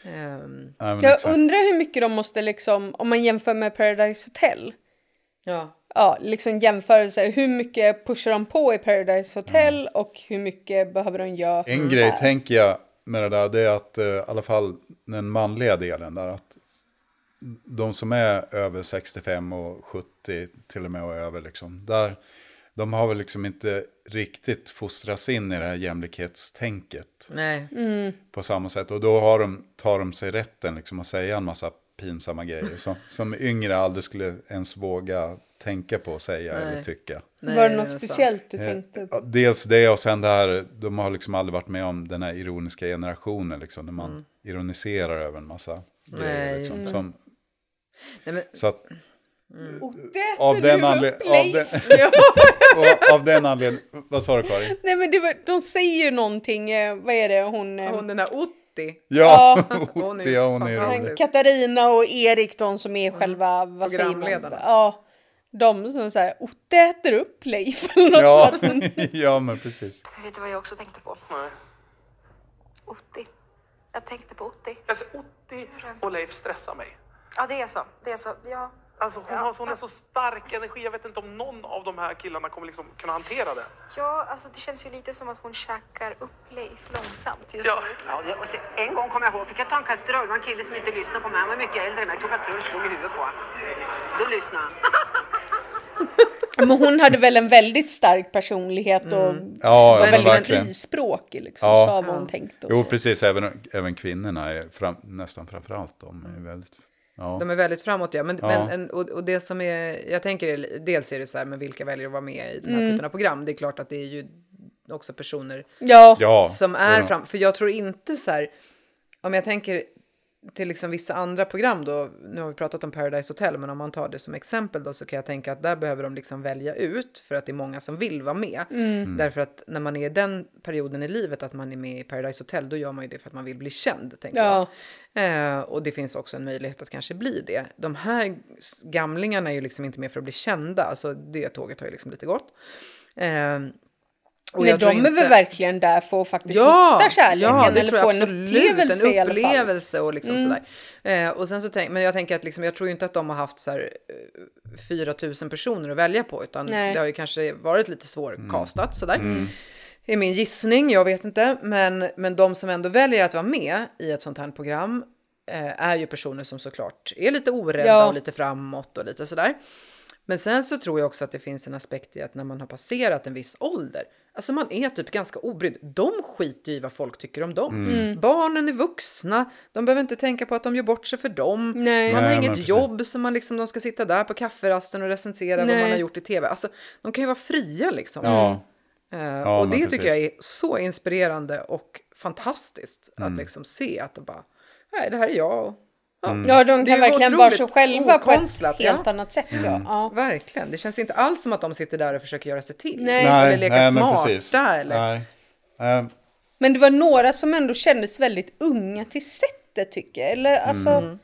Men Jag exakt. undrar hur mycket de måste liksom, om man jämför med Paradise Hotel. ja. Ja, liksom jämförelse. Hur mycket pushar de på i Paradise Hotel och hur mycket behöver de göra En grej här? tänker jag med det där det är att eh, i alla fall den manliga delen där att de som är över 65 och 70 till och med och över liksom, där de har väl liksom inte riktigt fostrats in i det här jämlikhetstänket Nej. på samma sätt. Och då har de, tar de sig rätten liksom att säga en massa pinsamma grejer som, som yngre aldrig skulle ens våga tänka på att säga eller tycka. Nej, var det något speciellt du Eh, tänkte ja, på? Dels det och sen det här, de har liksom aldrig varit med om den här ironiska generationen, liksom, när man ironiserar över en massa grejer. Nej, Liksom, just det. som, Nej, men, så att, Det av den, du anled- upp, av, och av den anledningen, vad sa du Karin? Nej men det var, de säger någonting, eh, vad är det hon... eh, hon den här Otti. Ja, hon är Otti, ja, hon är rolig. Katarina och Erik, de som är själva, vad säger man? Programledarna. Ja, de som säger Otte äter upp Leif eller något Ja, ja, men precis. Vet du vad jag också tänkte på? Nej. Otti. Jag tänkte på Otti. Alltså, Otti och Leif stressar mig. Ja, det är så. Det är så. Ja. Alltså, hon, Ja. har, hon har så stark energi. Jag vet inte om någon av de här killarna kommer liksom kunna hantera det. Ja, alltså det känns ju lite som att hon käkar upp Leif långsamt just Ja. nu. Ja, och se, en gång kom jag ihåg, fick jag ta en kastrull. Det var en kille som inte lyssnade på mig. Han var mycket äldre än mig. Jag tog kastrull och slog i huvudet på honom. Då lyssnade han. Men hon hade väl en väldigt stark personlighet och Ja, var ja, men väldigt verkligen. frispråkig liksom. Ja. Sa vad hon tänkte och Jo, så. precis. Även, även kvinnorna, är fram, nästan framförallt de, är väldigt... Ja. De är väldigt framåt, ja. Men, Ja. men en, och, och det som är, jag tänker, är- dels är det så här, men vilka väljer att vara med i den här Mm. typen av program? Det är klart att det är ju också personer Ja, som är fram, för jag tror inte så här, om jag tänker till liksom vissa andra program då, nu har vi pratat om Paradise Hotel, men om man tar det som exempel då så kan jag tänka att där behöver de liksom välja ut för att det är många som vill vara med. Mm. Därför att när man är i den perioden i livet att man är med i Paradise Hotel, då gör man ju det för att man vill bli känd, tänker Ja. jag. Eh, och det finns också en möjlighet att kanske bli det. De här gamlingarna är ju liksom inte med för att bli kända, alltså det tåget har ju liksom lite gått. Eh, och Nej, de är väl inte- verkligen där för att faktiskt Ja, hitta kärleken ja, det eller tror få jag en absolut. upplevelse en alla fall. upplevelse och liksom sådär. Eh, och sen så tänk, men jag tänker att liksom, jag tror ju inte att de har haft så här eh, 4 000 personer att välja på, utan Nej. det har ju kanske varit lite svårkastat sådär. är min gissning, jag vet inte. Men, men de som ändå väljer att vara med i ett sånt här program eh, är ju personer som såklart är lite orädda Ja. och lite framåt och lite sådär. Men sen så tror jag också att det finns en aspekt i att när man har passerat en viss ålder, alltså man är typ ganska obrydd. De skiter i vad folk tycker om dem. Mm. Barnen är vuxna, de behöver inte tänka på att de gör bort sig för dem. Nej. Man har Nej, inget precis. jobb som man liksom, de ska sitta där på kafferasten och recensera vad Nej. man har gjort i tv. Alltså, de kan ju vara fria liksom. Ja, Eh, Ja, och det precis. tycker jag är så inspirerande och fantastiskt Mm. att liksom se att de bara, nej det här är jag. Ja, Mm. Ja, de kan verkligen vara sig själva på ett helt ja. annat sätt. Mm. Ja. Ja. Verkligen, det känns inte alls som att de sitter där och försöker göra sig till. Nej. Eller leka nej, men smarta. Eller? Nej. Eh, Men det var några som ändå kändes väldigt unga till sättet tycker jag. Eller alltså, Mm.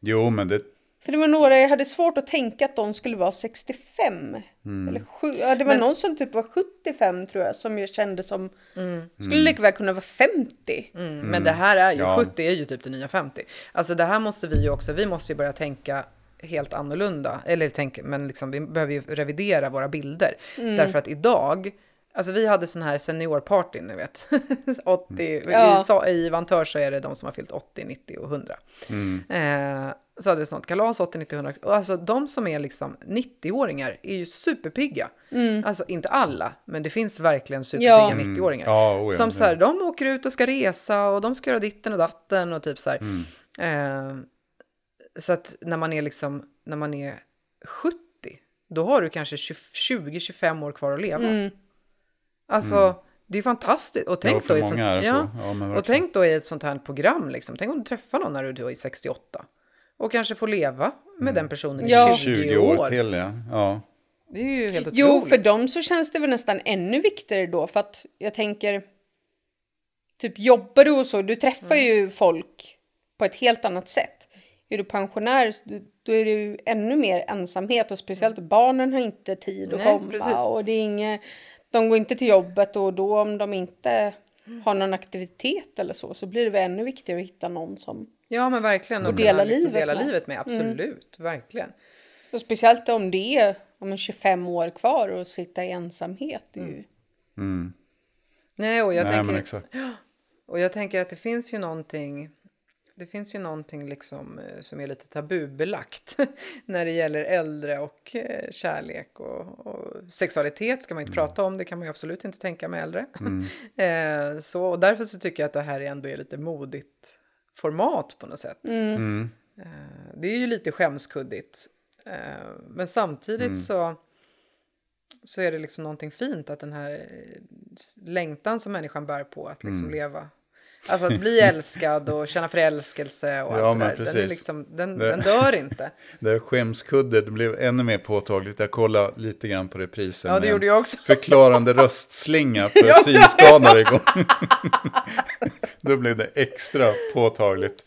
jo, men det... för det var några jag hade svårt att tänka att de skulle vara 65. Mm. Eller sju, ja, det var Men- någon som typ var 75 tror jag som jag kände som Mm. skulle lika väl kunna vara 50. Mm, Men det här är ju, Ja. 70 är ju typ det nya 50. Alltså det här måste vi ju också, vi måste ju börja tänka helt annorlunda. Eller tänk, men liksom, vi behöver ju revidera våra bilder. Mm. Därför att idag, alltså vi hade sån här seniorparty, ni vet. 80, Ja. i, I Vantör så är det de som har fyllt 80, 90 och 100. Eh, så hade vi sånt kalas 80, 90, 100. Och alltså de som är liksom 90-åringar är ju superpigga. Alltså inte alla, men det finns verkligen superpigga Ja. 90-åringar. Ja, oh ja, som det- så här, de åker ut och ska resa och de ska göra ditten och datten och typ så här. Eh, så att när man är liksom, när man är 70, då har du kanske 20-25 år kvar att leva. Alltså, det är fantastiskt. Och tänk då i ett sånt, ja, så. Ja, och tänk då i ett sånt här program, liksom. tänk om du träffar någon när du är 68 och kanske får leva med den personen i Ja. 20, 20 år. till, ja. ja. Det är ju helt otroligt. Jo, för dem så känns det väl nästan ännu viktigare då. För att jag tänker, typ jobbar du och så, du träffar Mm. ju folk på ett helt annat sätt. Är du pensionär, då är det ju ännu mer ensamhet och speciellt barnen har inte tid att Nej, komma. precis. Och det är inget, de går inte till jobbet och då om de inte har någon aktivitet eller så, så blir det väl ännu viktigare att hitta någon som... Ja, men verkligen. Och dela liksom livet dela med. livet med. Absolut, verkligen. Och speciellt om det är om en 25 år kvar och sitta i ensamhet. Det är ju... Nej, och jag Nej, tänker... men exakt. Och jag tänker att det finns ju någonting, det finns ju någonting liksom eh, som är lite tabubelagt när det gäller äldre och eh, kärlek och, och sexualitet ska man inte prata om, det kan man ju absolut inte tänka med äldre. eh, så, och därför så tycker jag att det här ändå är lite modigt format på något sätt. Mm. Eh, det är ju lite skämskuddigt. Eh, men samtidigt Mm. så, så är det liksom någonting fint att den här eh, längtan som människan bär på att liksom Mm. leva. Alltså att bli älskad och känna förälskelse och Ja, allt det där. Den, är precis. liksom, den, Det- den dör inte. Det här skämskuddet blev ännu mer påtagligt. Jag kollade lite grann på reprisen. Ja, det gjorde jag också. Förklarande röstslinga för synskadade igång. Då blev det extra påtagligt.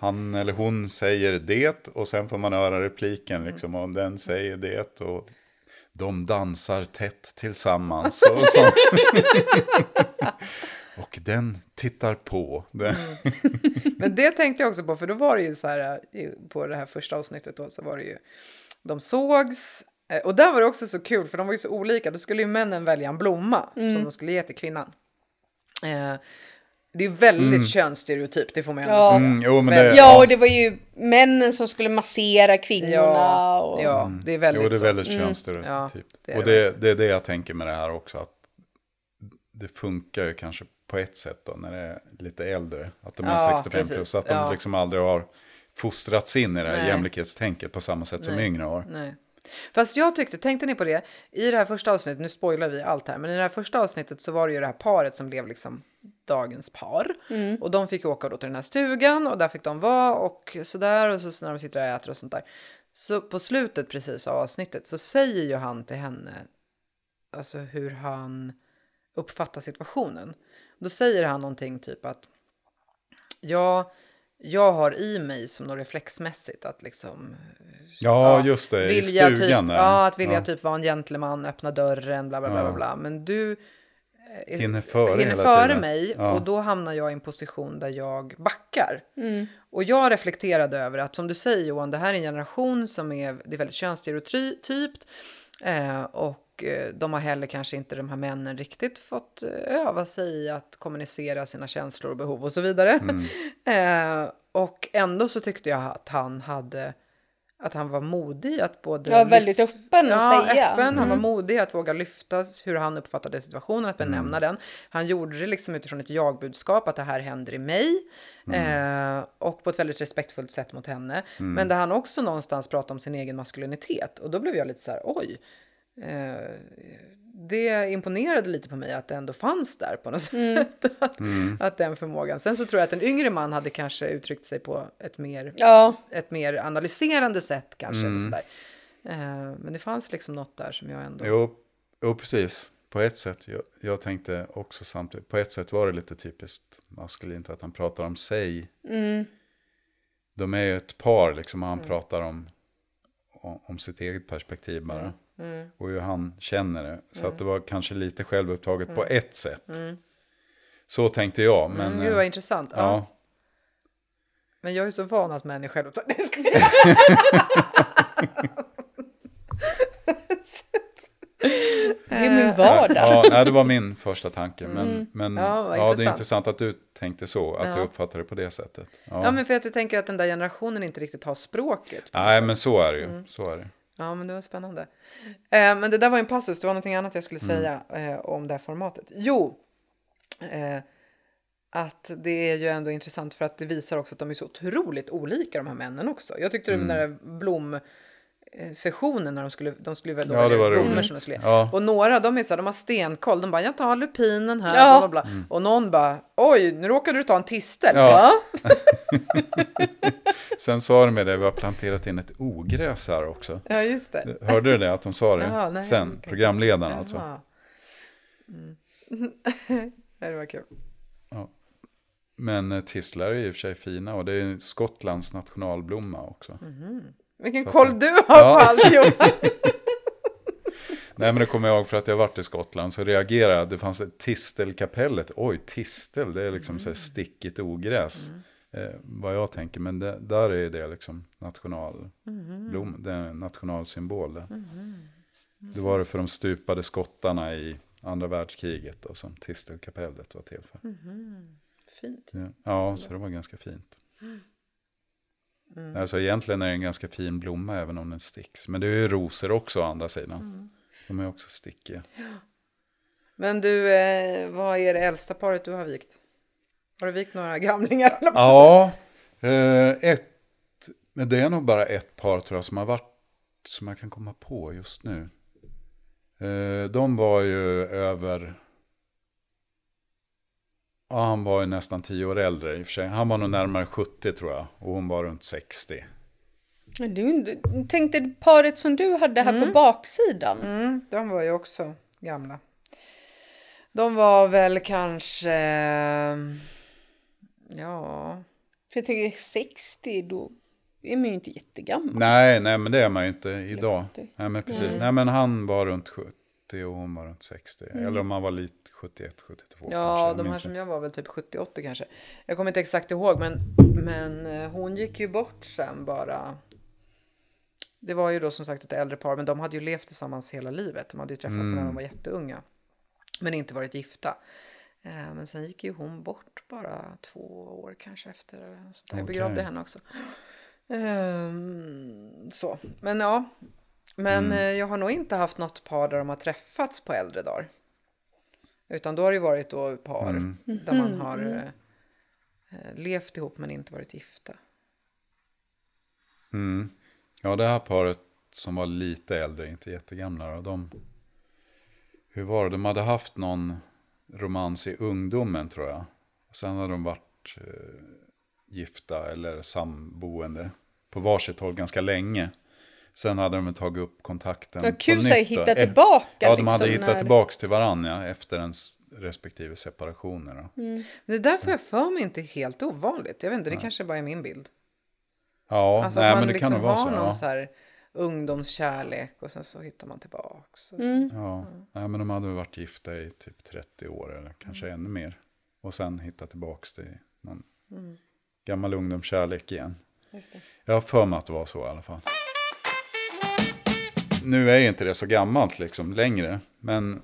Han eller hon säger det och sen får man höra repliken liksom. Och den säger det och de dansar tätt tillsammans. Och, så. och den tittar på. Den. Men det tänkte jag också på, för då var det ju så här i- på det här första avsnittet då så var det ju, de sågs eh, och där var det också så kul för de var ju så olika. Då skulle ju männen välja en blomma som Mm. de skulle ge till kvinnan. Eh, det är väldigt Mm. könsstereotyp, det får man ju ändå Ja. säga. Mm, jo, men det- Ja, och det var ju männen som skulle massera kvinnorna. Ja, och... ja, det är väldigt Jo, det är så. väldigt Mm. könsstereotypt. Ja, det är och det det, är det jag tänker med det här också. Att det funkar ju kanske på ett sätt då när det är lite äldre. Att de är Ja, 65 precis. plus. Att de Ja. liksom aldrig har fostrats in i det här Nej. jämlikhetstänket på samma sätt som Nej. yngre har. Nej. Fast jag tyckte, tänkte ni på det? I det här första avsnittet, nu spoilar vi allt här, men i det här första avsnittet så var det ju det här paret som blev liksom dagens par. Och de fick åka då till den här stugan och där fick de vara och sådär och så när de sitter och äter och sånt där. Så på slutet precis av avsnittet så säger ju han till henne, alltså hur han uppfattar situationen. Då säger han någonting typ att ja, jag har i mig som något reflexmässigt att liksom Ja, just det. I vilja stugan typ, där. Ja, att vilja Ja. typ vara en gentleman, öppna dörren, bla bla bla. Ja. bla, bla. Men du eh, Hinner före hinner före mig Ja. och då hamnar jag i en position där jag backar. Och jag reflekterade över att som du säger Johan, det här är en generation som är, det är väldigt könsstereotypt. Eh, och eh, de har heller kanske inte de här männen riktigt fått eh, öva sig i att kommunicera sina känslor och behov och så vidare. eh, och ändå så tyckte jag att han hade att han var modig att både... Ja, väldigt öppen att ja, säga. Öppen, Han var Mm. modig att våga lyfta hur han uppfattade situationen, att benämna den. Han gjorde det liksom utifrån ett jag-budskap, att det här händer i mig. Eh, och på ett väldigt respektfullt sätt mot henne. Men där han också någonstans pratade om sin egen maskulinitet. Och då blev jag lite så här, oj. Eh, det imponerade lite på mig att det ändå fanns där på något sätt. Att, att den förmågan. Sen så tror jag att en yngre man hade kanske uttryckt sig på ett mer, Ja, ett mer analyserande sätt kanske. Eller sådär. Eh, men det fanns liksom något där som jag ändå... Jo, jo, precis. På ett sätt, jag, jag tänkte också samtidigt, på ett sätt var det lite typiskt maskulint att han pratar om sig. mm. De är ju ett par liksom, och han pratar om, om, om sitt eget perspektiv bara. Mm. Och hur han känner det. Så att det var kanske lite självupptaget på ett sätt. Så tänkte jag. Men, mm, gud vad eh, intressant. Ja. ja. Men jag är så van att män är självupptagna. Det är min vardag. Ja, nej, det var min första tanke. Men, men Ja, ja, det är intressant. att du tänkte så. Att Ja. du uppfattade det på det sättet. Ja. Ja, men för att jag tänker att den där generationen inte riktigt har språket. Nej, sätt. men så är det ju. Mm. Så är det. Ja, men det var spännande. Eh, men det där var en passus, det var någonting annat jag skulle Mm. säga eh, om det här formatet. Jo, eh, att det är ju ändå intressant för att det visar också att de är så otroligt olika de här männen också. Jag tyckte Mm. den där blom sessionen när de skulle, de skulle väl då Ja, det välja var blommor de skulle Ja. Och några de är så här, de har stenkoll, de bara jag tar lupinen här, Ja. bla, bla, bla. och någon bara oj nu råkade du ta en tistel. Mm. Ja. Sen sa de med det, vi har planterat in ett ogräs här också. Ja just det. Hörde du det, att de sa det? Jaha, nej, Sen, okej. programledaren alltså. Mm. Det var kul. Men eh, tistlar är i och för sig fina och det är Skottlands nationalblomma också. Vilken Så att koll det- du har Ja. på allt Johan. Nej men det kommer jag ihåg för att jag varit i Skottland så reagerade jag. Det fanns ett tistelkapellet. Oj, tistel, det är liksom så här stickigt ogräs. Eh, vad jag tänker, men det, där är det liksom nationalblom. Det är en nationalsymbol. Det. det var det för de stupade skottarna i andra världskriget och som Tistelkapellet var till för. Mhm. Fint. Ja, ja, så det var ganska fint. Mm. Alltså egentligen är det en ganska fin blomma även om den sticks. Men det är ju rosor också å andra sidan. Mm. De är också stickiga. Men du, eh, vad är det äldsta paret du har vikt? Har du vikt några gamlingar? Ja, eh, ett, men det är nog bara ett par tror jag som har varit, som jag kan komma på just nu. Eh, de var ju över, ja han var ju nästan tio år äldre i och för sig. Han var nog närmare 70 tror jag och hon var runt 60. Men Du, du tänkte paret som du hade här på baksidan. Mm, de var ju också gamla. De var väl kanske, ja, För jag tänker 60, då är man ju inte jättegammal. Nej, nej men det är man ju inte idag. 70. Nej men precis. Nej. Nej men han var runt 70 och hon var runt 60. Mm. Eller om han var lite 71, 72 ja kanske. De här som jag var väl typ 70-80 kanske. Jag kommer inte exakt ihåg men, men eh, hon gick ju bort sen bara. Det var ju då som sagt ett äldre par men de hade ju levt tillsammans hela livet. De hade ju träffats Mm. när de var jätteunga. Men inte varit gifta. Eh, Men sen gick ju hon bort bara två år kanske efter. sånt där. Jag begravde henne också. Ehm, så, men ja. Men Mm. eh, jag har nog inte haft något par där de har träffats på äldre dagar. Utan då har det ju varit då par Mm. där man Mhm. har eh, eh, levt ihop men inte varit gifta. Mm. Ja, det här paret som var lite äldre, inte jättegamla. Då, de, hur var det? De hade haft någon romans i ungdomen tror jag. Och sen hade de varit eh, gifta eller samboende på varsitt håll ganska länge. Sen hade de tagit upp kontakten Ja, kul så då. hitta Eh, tillbaka, Ja, de hade liksom, hittat när- tillbaka till varandra efter ens respektive separationer. Men det där får jag för mig inte helt ovanligt. Jag vet inte, det Nej. kanske bara är min bild. Ja, alltså nej, att men det liksom kan nog vara har så. någon Ja. så här ungdomskärlek och sen så hittar man tillbaks. Mm. Ja, nej, men de hade väl varit gifta i typ 30 år eller kanske ännu mer. Och sen hitta tillbaks till någon Mm. gammal ungdomskärlek igen. Just det. Jag har för mig att det var så i alla fall. Nu är inte det så gammalt liksom längre. Men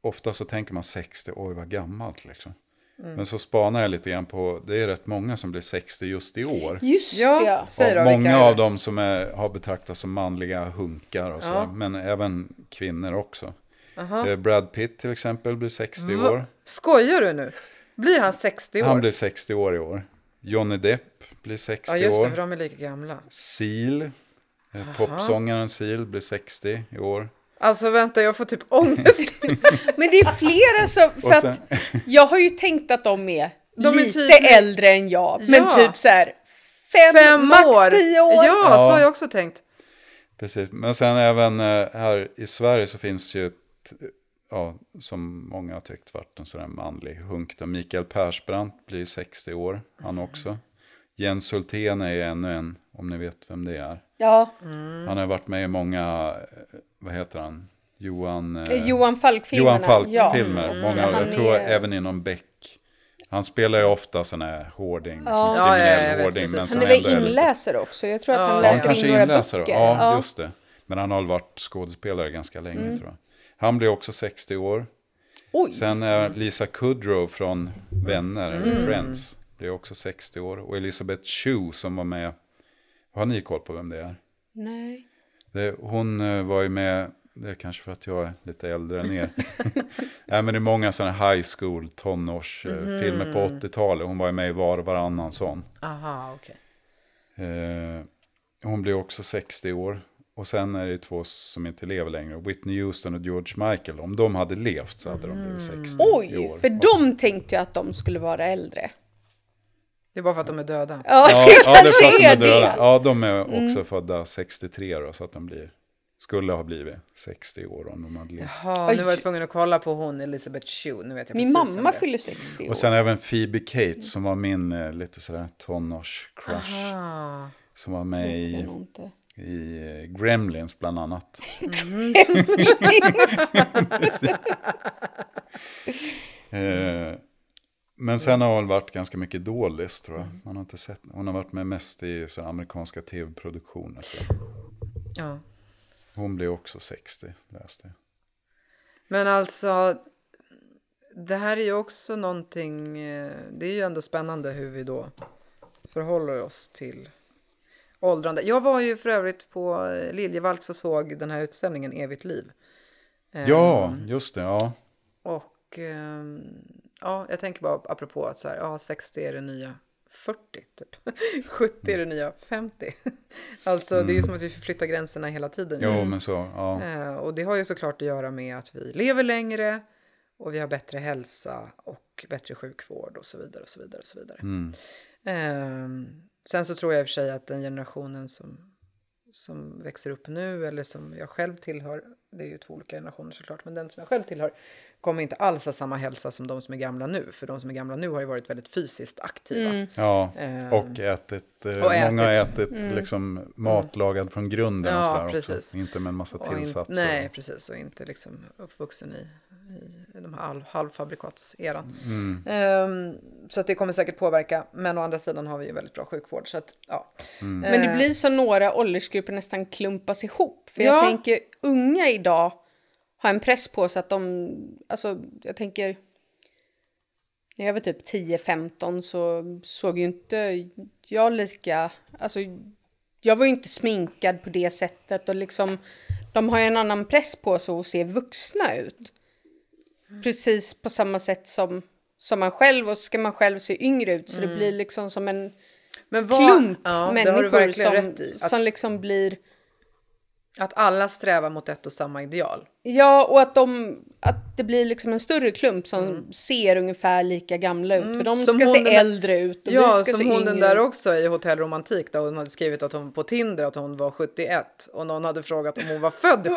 ofta så tänker man 60, oj vad gammalt liksom. Mm. Men så spanar jag lite grann på, det är rätt många som blir 60 just i år. Just Ja, det. säg då, många av dem som är, har betraktats som manliga hunkar och så. Ja. Men även kvinnor också. Aha. Eh, Brad Pitt till exempel blir 60 Va? år. Skojar du nu? Blir han 60 år? Han blir 60 år i år. Johnny Depp blir 60 ja just det, år. för de är lika gamla. Seal, eh, Aha. popsångaren Seal blir 60 i år. Alltså vänta, jag får typ ångest. Men det är flera som... För sen- att jag har ju tänkt att de är De är lite typ- äldre än jag. Men Ja. typ så här fem, Fem max år. tio år. Ja, så har jag också tänkt. Precis, men sen även eh, här i Sverige så finns ju, ett, ja, som många har tyckt varit en sån där manlig hunk. Då. Mikael Persbrandt blir 60 år, han också. Jens Hultén är ännu en, om ni vet vem det är. Ja. Han har varit med i många, eh, vad heter han? Johan, eh, Eh, Johan Falk-filmerna. Johan Falk-filmer. Ja. Mm. Många, Han jag tror är- även inom Beck. Han spelar ju ofta sån här hårding, Ja. Ja, ja, kriminell hårding. precis. Men Han är väl är lite- inläsare också. Jag tror att Ja, han han läser kanske in några inläsare. böcker. Ja, just det. Men han har varit skådespelare ganska länge Mm. tror jag. Han blir också 60 år. Oj. Sen är Lisa Kudrow från Vänner, Mm. Friends, blir också 60 år. Och Elisabeth Shue som var med, har ni koll på vem det är? Nej. Det, hon eh, var ju med, det är kanske för att jag är lite äldre än er. Nej, men det är många sådana high school tonårsfilmer Mhm. på 80-talet. Hon var ju med i var och varannan sån. Aha, okej. Eh, hon blir också 60 år. Och sen är det två som inte lever längre. Whitney Houston och George Michael. Om de hade levt så hade de blivit 60 i Oj, år. för de tänkte jag att de skulle vara äldre. Det är bara för att de är döda. Ja, det ja, det är kanske att de är är döda. det. Ja, de är också Mm. födda 63 då. Så att de blir, skulle ha blivit 60 år om de hade levt. Jaha, nu var jag tvungen att kolla på hon Elisabeth Shue. Nu vet jag Min mamma är. fyller 60 år. Och sen även Phoebe Cates som var min eh, lite sådär tonårs-crush. Som var med i, i eh, Gremlins bland annat. Eh, men sen har hon varit ganska mycket dålis tror jag. Man har inte sett, hon har varit med mest i så amerikanska tv-produktioner. Ja. Hon blev också 60, läste jag. Men alltså, det här är ju också någonting, eh, det är ju ändå spännande hur vi då förhåller oss till åldrande. Jag var ju för övrigt på eh, Liljevalchs och såg den här utställningen Evigt liv. Ja, Ehm, just det. Ja. Och ehm, ja, jag tänker bara apropå att så här, ja, 60 är det nya 40 typ. 70 är det nya 50. alltså det är ju som att vi förflyttar gränserna hela tiden. Jo, men så. Ja. Eh, och det har ju såklart att göra med att vi lever längre och vi har bättre hälsa och bättre sjukvård och så vidare och så vidare och så vidare. Mm. Ehm, sen så tror jag i och för sig att den generationen som, som växer upp nu eller som jag själv tillhör, det är ju två olika generationer såklart, men den som jag själv tillhör kommer inte alls ha samma hälsa som de som är gamla nu. För de som är gamla nu har ju varit väldigt fysiskt aktiva. Mm. Ja, Ehm, och ätit, eh, och många har ätit. Mm. liksom mat lagad från grunden och Ja, sådär precis. också. Inte med en massa och in, tillsatser. nej, precis. Och inte liksom uppvuxen i, i de här halv, halvfabrikatseran. Mm. Ehm, så att det kommer säkert påverka. Men å andra sidan har vi ju väldigt bra sjukvård. Så att, ja. Mm. Men det Eh, blir så några åldersgrupper nästan klumpas ihop. För Ja. jag tänker unga idag har en press på sig att de, alltså jag tänker när jag var typ 10-15 så såg ju inte jag lika, alltså jag var ju inte sminkad på det sättet och liksom de har ju en annan press på sig att se vuxna ut. Precis på samma sätt som, som man själv och så ska man själv se yngre ut så det blir liksom som en Men vad, klump ja, människor som, som liksom blir att alla strävar mot ett och samma ideal. Ja, och att, de, att det blir liksom en större klump som Mm. ser ungefär lika gamla ut. För de Som ska se den där- äldre ut och Ja, vi ska som se hon yngre den där också i Hotell Romantik där hon hade skrivit att hon på Tinder att hon var 71 och någon hade frågat om hon var född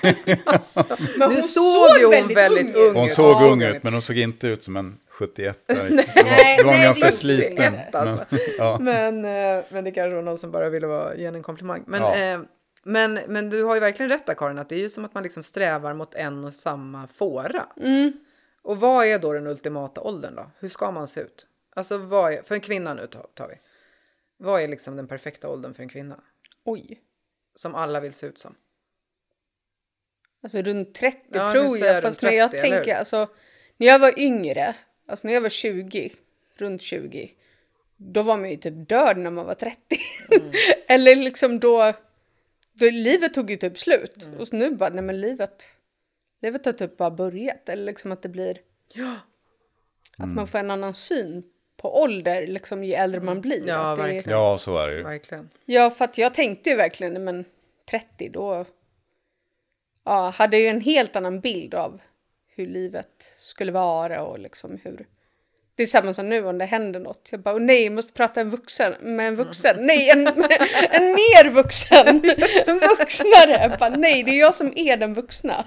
71. alltså, Men nu hon såg ju hon väldigt väldigt ung ut. Hon såg Ja. ung ut, men hon såg inte ut som en 71 Det var, Nej, det var nej, ganska sliten. inte, alltså. Men, ja. Men, eh, men det kanske var någon som bara ville vara, ge en komplimang. Men, Ja. eh, men, men du har ju verkligen rätt där Karin, att det är ju som att man liksom strävar mot en och samma fåra. Mm. Och vad är då den ultimata åldern då? Hur ska man se ut? Alltså vad är, för en kvinna nu tar, vi. Vad är liksom den perfekta åldern för en kvinna? Oj. Som alla vill se ut som. Alltså runt 30 Ja, tror jag. Fast runt när jag 30, tänker, alltså när jag var yngre, alltså när jag var 20, runt 20, då var man ju typ död när man var 30. Mm. Eller liksom då, då, livet tog ju typ slut. Mm. Och så nu bara, nej men livet, livet har typ bara börjat. Eller liksom att det blir, Ja. att man får en annan syn på ålder, liksom ju äldre man blir. Mm. Ja, det verkligen. ja, så är det ju. Verkligen. Ja, för att jag tänkte ju verkligen, men 30 då ja, hade ju en helt annan bild av hur livet skulle vara och liksom hur det är samma som nu om det händer något. Jag bara, "Åh nej, jag måste prata en vuxen, med en vuxen. Nej, en, en mer vuxen. En vuxnare. Jag bara, nej, det är jag som är den vuxna.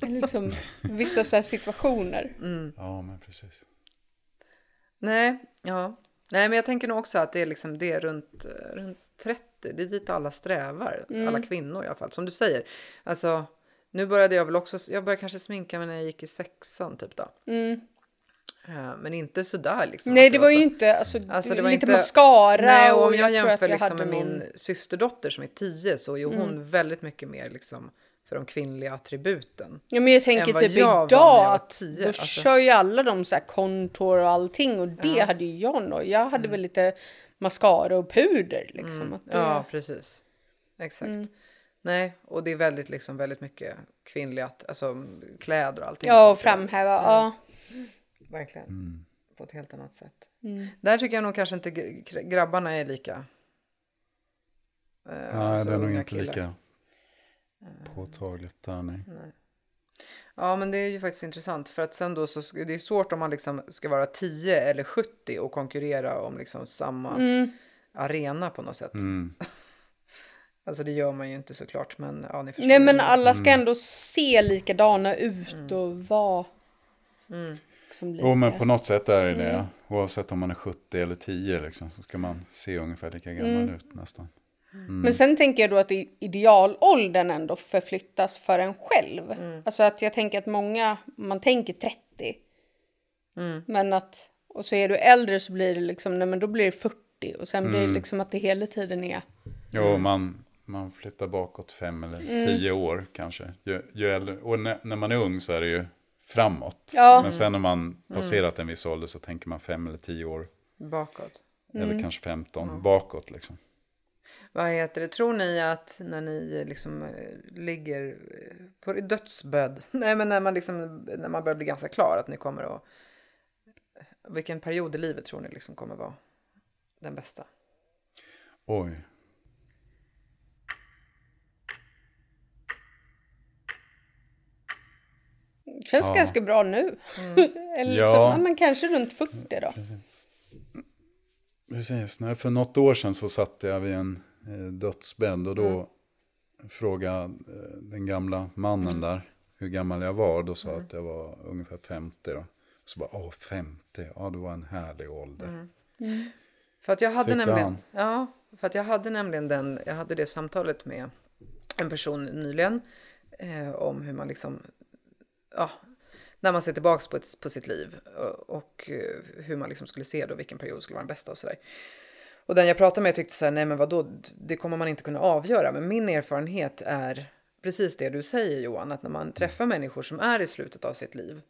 liksom vissa så här situationer. Ja, men precis. Nej, ja. Nej, men jag tänker nog också att det är liksom det runt, runt 30. Det är dit alla strävar. Alla kvinnor i alla fall. Som du säger. Alltså, nu började jag väl också, jag började kanske sminka mig när jag gick i sexan typ då. Eh, Men inte sådär liksom. Mm. Nej, att det var ju så- inte, alltså, Alltså, det det var var lite inte- mascara. Nej, och om jag, att jämför jag liksom med min någon- Mm. systerdotter som är 10 så är hon väldigt mycket mer liksom för de kvinnliga attributen. Ja men jag än tänker typ jag var idag jag var att 10, då alltså. kör ju alla de så här kontor och allting och det hade ju jag nog. Jag hade väl lite mascara och puder liksom. Att det, Mm. Ja, precis. Exakt. Mm. Nej, och det är väldigt, liksom, väldigt mycket kvinnligt, alltså kläder och allting. ja och framhäva, ja. Verkligen. På ett helt annat sätt. Mm. Där tycker jag nog kanske inte gr- grabbarna är lika. eh, Nej, alltså det är nog inte killar. lika påtagligt där, nej. Ja, men det är ju faktiskt intressant för att sen då så det är svårt om man liksom ska vara 10 eller 70 och konkurrera om liksom samma Mm. arena på något sätt. Mm. Alltså det gör man ju inte såklart, men ja, ni förstår. Nej men alla ska ändå se likadana ut och vara liksom lika. Jo, men på något sätt är det det. Oavsett om man är 70 eller 10 liksom, så ska man se ungefär lika gammal ut nästan. Men sen tänker jag då att idealåldern ändå förflyttas för en själv. Mm. Alltså att jag tänker att många, man tänker 30. Mm. Men att, och så är du äldre så blir det liksom, nej men då blir det 40. Och sen blir Mm. det liksom att det hela tiden är, Jo, man, man flyttar bakåt fem eller tio år kanske. Ju, ju äldre, och när, när man är ung så är det ju framåt. Ja. Men sen när man passerat en viss ålder så tänker man fem eller tio år, Bakåt. eller kanske 15 bakåt liksom. Vad heter det? Tror ni att när ni eh, liksom eh, ligger eh, på dödsbädd, nej men när man liksom, när man börjar bli ganska klar att ni kommer att, vilken period i livet tror ni liksom kommer vara den bästa? Oj. Känns Ja. ganska bra nu. Eller liksom, Ja. men kanske runt 40 då. Precis, Nej, för något år sedan så satt jag vid en eh, dödsbädd och då frågade eh, den gamla mannen där hur gammal jag var. Då sa jag att jag var ungefär 50 då. Så bara, åh 50, ja det var en härlig ålder. För att jag hade Tyckte nämligen, han. ja, för att jag hade nämligen den, jag hade det samtalet med en person nyligen eh, om hur man liksom, ja, när man ser tillbaks på, ett, på sitt liv och, eh, hur man liksom skulle se då vilken period skulle vara den bästa och sådär. Och den jag pratade med tyckte så här, nej men vadå, det kommer man inte kunna avgöra. Men min erfarenhet är precis det du säger Johan, att när man träffar människor som är i slutet av sitt liv,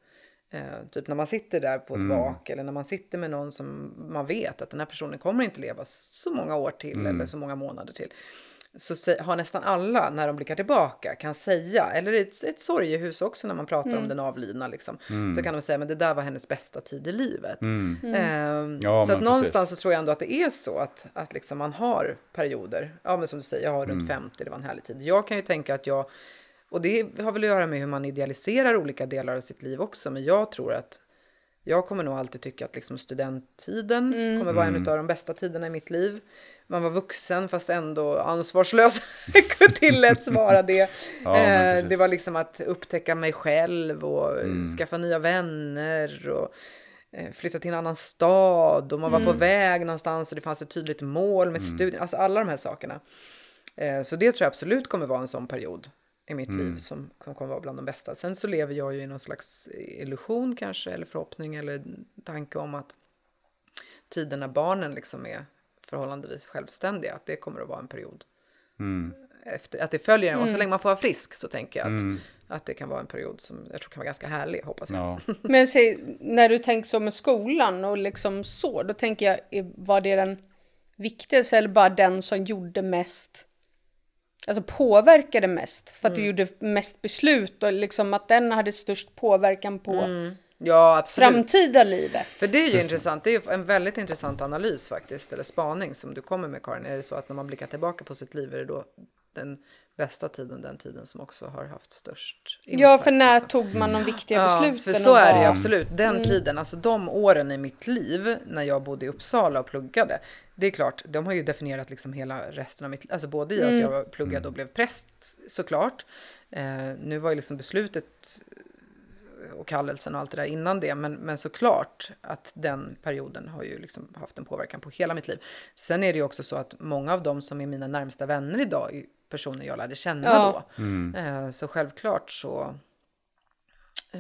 eh, typ när man sitter där på ett vak eller när man sitter med någon som man vet att den här personen kommer inte leva så många år till eller så många månader till. Så har nästan alla, när de blickar tillbaka, kan säga, eller ett, ett sorgehus också när man pratar om den avlidna, liksom, så kan de säga men det där var hennes bästa tid i livet. Mm. Ehm, Ja, så att någonstans precis. så tror jag ändå att det är så att, att liksom man har perioder. Ja, men som du säger, jag har Mm. runt 50, det var en härlig tid. Jag kan ju tänka att jag, och det har väl att göra med hur man idealiserar olika delar av sitt liv också, men jag tror att jag kommer nog alltid tycka att liksom studenttiden kommer vara en av de bästa tiderna i mitt liv. Man var vuxen fast ändå ansvarslös. Tilläts vara det. Ja, eh, det var liksom att upptäcka mig själv och skaffa nya vänner. Och, eh, flytta till en annan stad och man var på väg någonstans och det fanns ett tydligt mål med studien. Alltså alla de här sakerna. Eh, så det tror jag absolut kommer vara en sån period i mitt liv som, som kommer vara bland de bästa. Sen så lever jag ju i någon slags illusion kanske eller förhoppning eller tanke om att tiden när barnen liksom är förhållandevis självständiga, att det kommer att vara en period. Efter, att det följer en, och så länge man får vara frisk så tänker jag att, att det kan vara en period som jag tror kan vara ganska härlig, hoppas jag. Ja. Men se, när du tänker så med skolan och liksom så, då tänker jag, var det den viktigaste eller bara den som gjorde mest, alltså påverkade mest? För att du gjorde mest beslut och liksom att den hade störst påverkan på Ja, absolut. framtida livet. För det är ju intressant. Det är ju en väldigt intressant analys faktiskt, eller spaning som du kommer med Karin. Är det så att när man blickar tillbaka på sitt liv är det då den bästa tiden, den tiden som också har haft störst impact? Ja, för när liksom? tog man de viktiga Ja, besluten? för så är det ju absolut. Den tiden, alltså de åren i mitt liv när jag bodde i Uppsala och pluggade. Det är klart, de har ju definierat liksom hela resten av mitt liv. Alltså både i att jag pluggade och blev präst såklart. Eh, nu var ju liksom beslutet och kallelsen och allt det där innan det. Men, men såklart att den perioden har ju liksom haft en påverkan på hela mitt liv. Sen är det ju också så att många av dem som är mina närmsta vänner idag är personer jag lärde känna Ja. då. Eh, Så självklart så,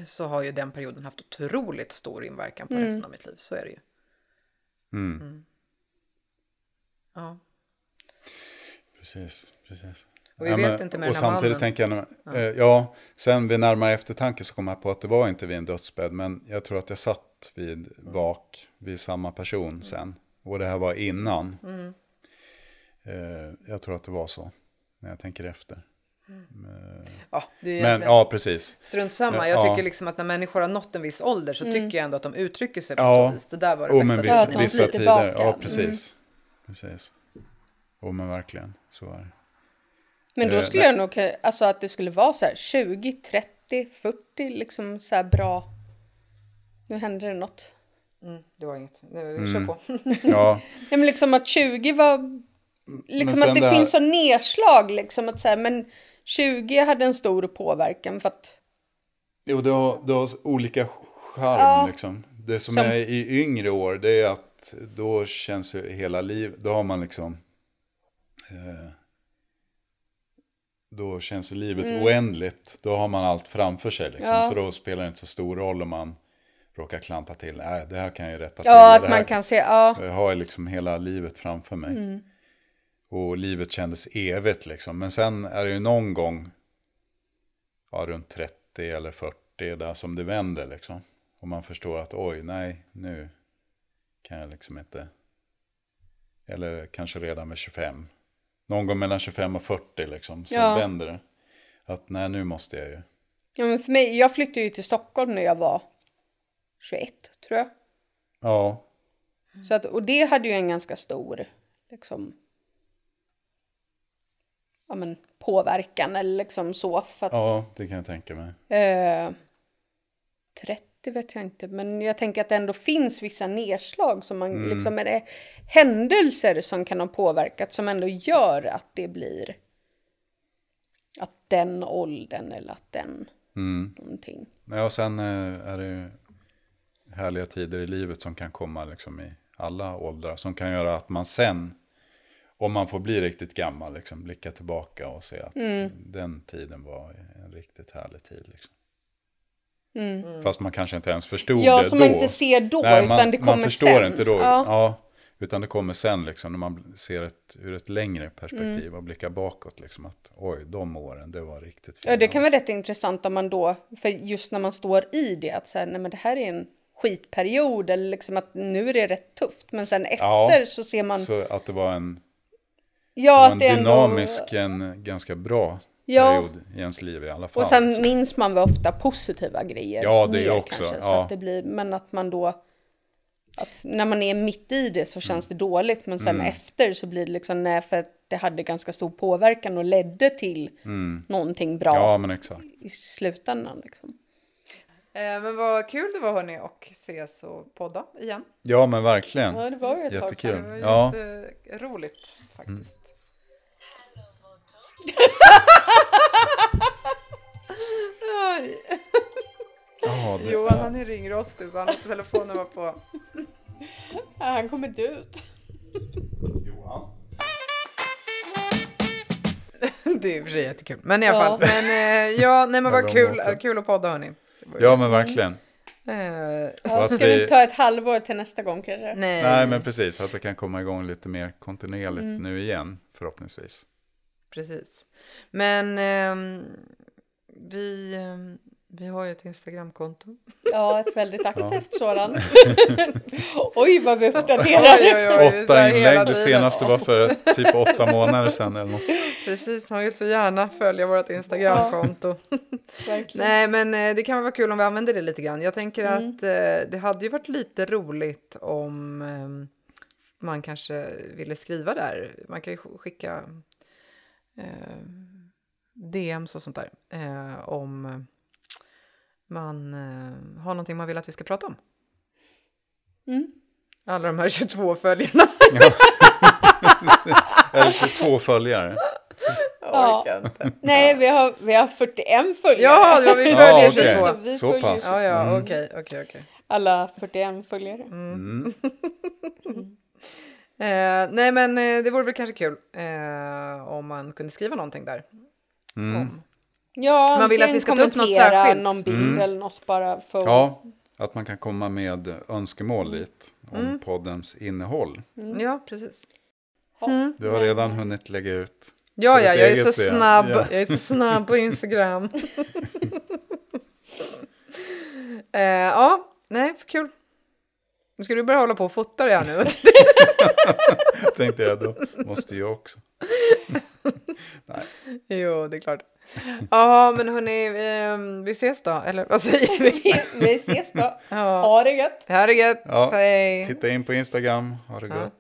så har ju den perioden haft otroligt stor inverkan på resten av mitt liv. Så är det ju. Mm. Ja. Precis, precis. Och vi vet inte med och den här samtidigt mannen. tänker jag, ja. Eh, ja, sen vid närmare eftertanke så kom jag på att det var inte vid en dödsbädd, men jag tror att jag satt vid vak vid samma person sen. Och det här var innan. Mm. Eh, jag tror att det var så, när jag tänker efter. Ja, det är ju Men ja, precis. Strunt samma. Ja, Jag ja. tycker liksom att när människor har nått en viss ålder så tycker jag ändå att de uttrycker sig på Ja. så vis. Det där var det Oh, bästa men tiden vissa, vissa tider, tillbaka. ja Mm. precis. Precis. Oh, men verkligen, så är det. Men då Eh, skulle jag nog, alltså att det skulle vara så här 20, 30, 40, liksom så här bra. Nu hände det något. Mm, det var inget. Nu, vi kör på. Ja, Ja, men liksom att 20 var, liksom att det, det här- finns så nedslag liksom att så här, men 20 hade en stor påverkan för att, Jo, det har, det har olika charm Ja. liksom. Det som, Som- är i yngre år, det är att då känns ju hela livet, då har man liksom, eh, då känns ju livet oändligt. Då har man allt framför sig liksom. Mm. Ja. Så då spelar det inte så stor roll om man råkar klanta till. Nej, det här kan jag ju rätta till. ja att man kan se, ja, Jag har liksom hela livet framför mig. Mm. Och livet kändes evigt liksom. Men sen är det ju någon gång, ja runt 30 eller 40 40 där som det vänder liksom. Och man förstår att oj, nej, nu kan jag liksom inte. Eller kanske redan med 25. Någon gång mellan 25 och 40 liksom, så Ja. vänder det. Att nej, nu måste jag ju. Ja, men för mig, jag flyttade ju till Stockholm när jag var 21, tror jag. Ja, Så att, och det hade ju en ganska stor liksom, ja, men, påverkan eller liksom så. För att, ja, det kan jag tänka mig. eh, 30 vet jag inte, men jag tänker att det ändå finns vissa nedslag som man Mm. liksom är det händelser som kan ha påverkat som ändå gör att det blir att den åldern eller att den Mm. någonting. Ja, och sen eh, är det ju härliga tider i livet som kan komma liksom i alla åldrar. Som kan göra att man sen, om man får bli riktigt gammal, liksom, blicka tillbaka och se att Mm. den tiden var en riktigt härlig tid. Liksom. Mm. Fast man kanske inte ens förstod Ja, det som då. man inte ser då, Nej, utan man, det kommer Man förstår sen. inte då. Ja. Ja. utan det kommer sen liksom, när man ser ett ur ett längre perspektiv Mm. och blickar bakåt. Liksom, att oj, de åren, det var riktigt fint. Ja, det kan vara rätt intressant om man då, för just när man står i det, att säga, nej men det här är en skitperiod, eller liksom att nu är det rätt tufft, men sen efter Ja, så ser man, Så att det var en, ja, det var att en det ändå, dynamisk, en ganska bra Ja. period i ens liv i alla fall. och sen minns man väl ofta positiva grejer. Ja, det är också, Kanske, så ja. att det blir, men att man då, att när man är mitt i det så känns det dåligt, men sen Mm. efter så blir det liksom, nej, för att det hade ganska stor påverkan och ledde till Mm. någonting bra Ja, men exakt. i slutändan. Liksom. Eh, men vad kul det var hörni och ses och podda igen. Ja, men verkligen. Ja, det var ju ett tag Jättekul. sedan. Det var Ja. jätteroligt faktiskt. Ja, det, Johan han är ringrostig så han låter telefonen vara på. Ja, han kommer dö ut. Det är i och för sig jättekul. Men i alla Ja. fall. Men eh, ja, nej men vad kul, kul att podda hörni. Var ja, men verkligen. Eh, Ja, ska vi- vi ta ett halvår till nästa gång kanske? nej. Nej, men precis. Att det kan komma igång lite mer kontinuerligt Mm. nu igen, förhoppningsvis. Precis. Men ehm, vi, ehm, vi har ju ett Instagramkonto. Ja, ett väldigt aktivt Ja. sådant. Oj, vad vi uppdaterar. Oj, oj, oj. Åtta inlägg, det senaste var för typ åtta månader sedan eller något. Precis, man vill så gärna följa vårt Instagramkonto. Verkligen. Nej, men eh, det kan vara kul om vi använder det lite grann. Jag tänker Mm. att eh, det hade ju varit lite roligt om ehm, man kanske ville skriva där. Man kan ju sk- skicka eh, DMs och sånt där eh, om man eh, har någonting man vill att vi ska prata om. Mm. Alla de här 22 följarna. Eller 22 följare. Ja. Nej, vi har, vi har 41 följare. Ja, det var vi Ja, följer okej. 22. Så vi Så följer pass. Ja, ja, Mm. okej, okej, okej. alla 41 följare. Mm. Eh, nej, men eh, det vore väl kanske kul eh, om man kunde skriva någonting där. Mm. Om. Ja, Man vill att vi ska ta upp något särskilt. någon bild Mm. eller något bara för Ja, att man kan komma med önskemål dit om Mm. poddens innehåll. Ja, precis. Mm. Du har redan hunnit lägga ut. Ja, ja, jag är så ben. snabb. Ja. Jag är så snabb på Instagram. eh, ja, nej, kul. Nu ska du börja hålla på och fota det här nu. Tänkte jag, då måste jag också. Nej. jo, det är klart. Ja, men hörni, eh, vi ses då. Eller vad säger vi? vi, ses då. Ja, Ha det gött. det här är gött. Ja, Hej. Titta in på Instagram, ha det Ja. gött.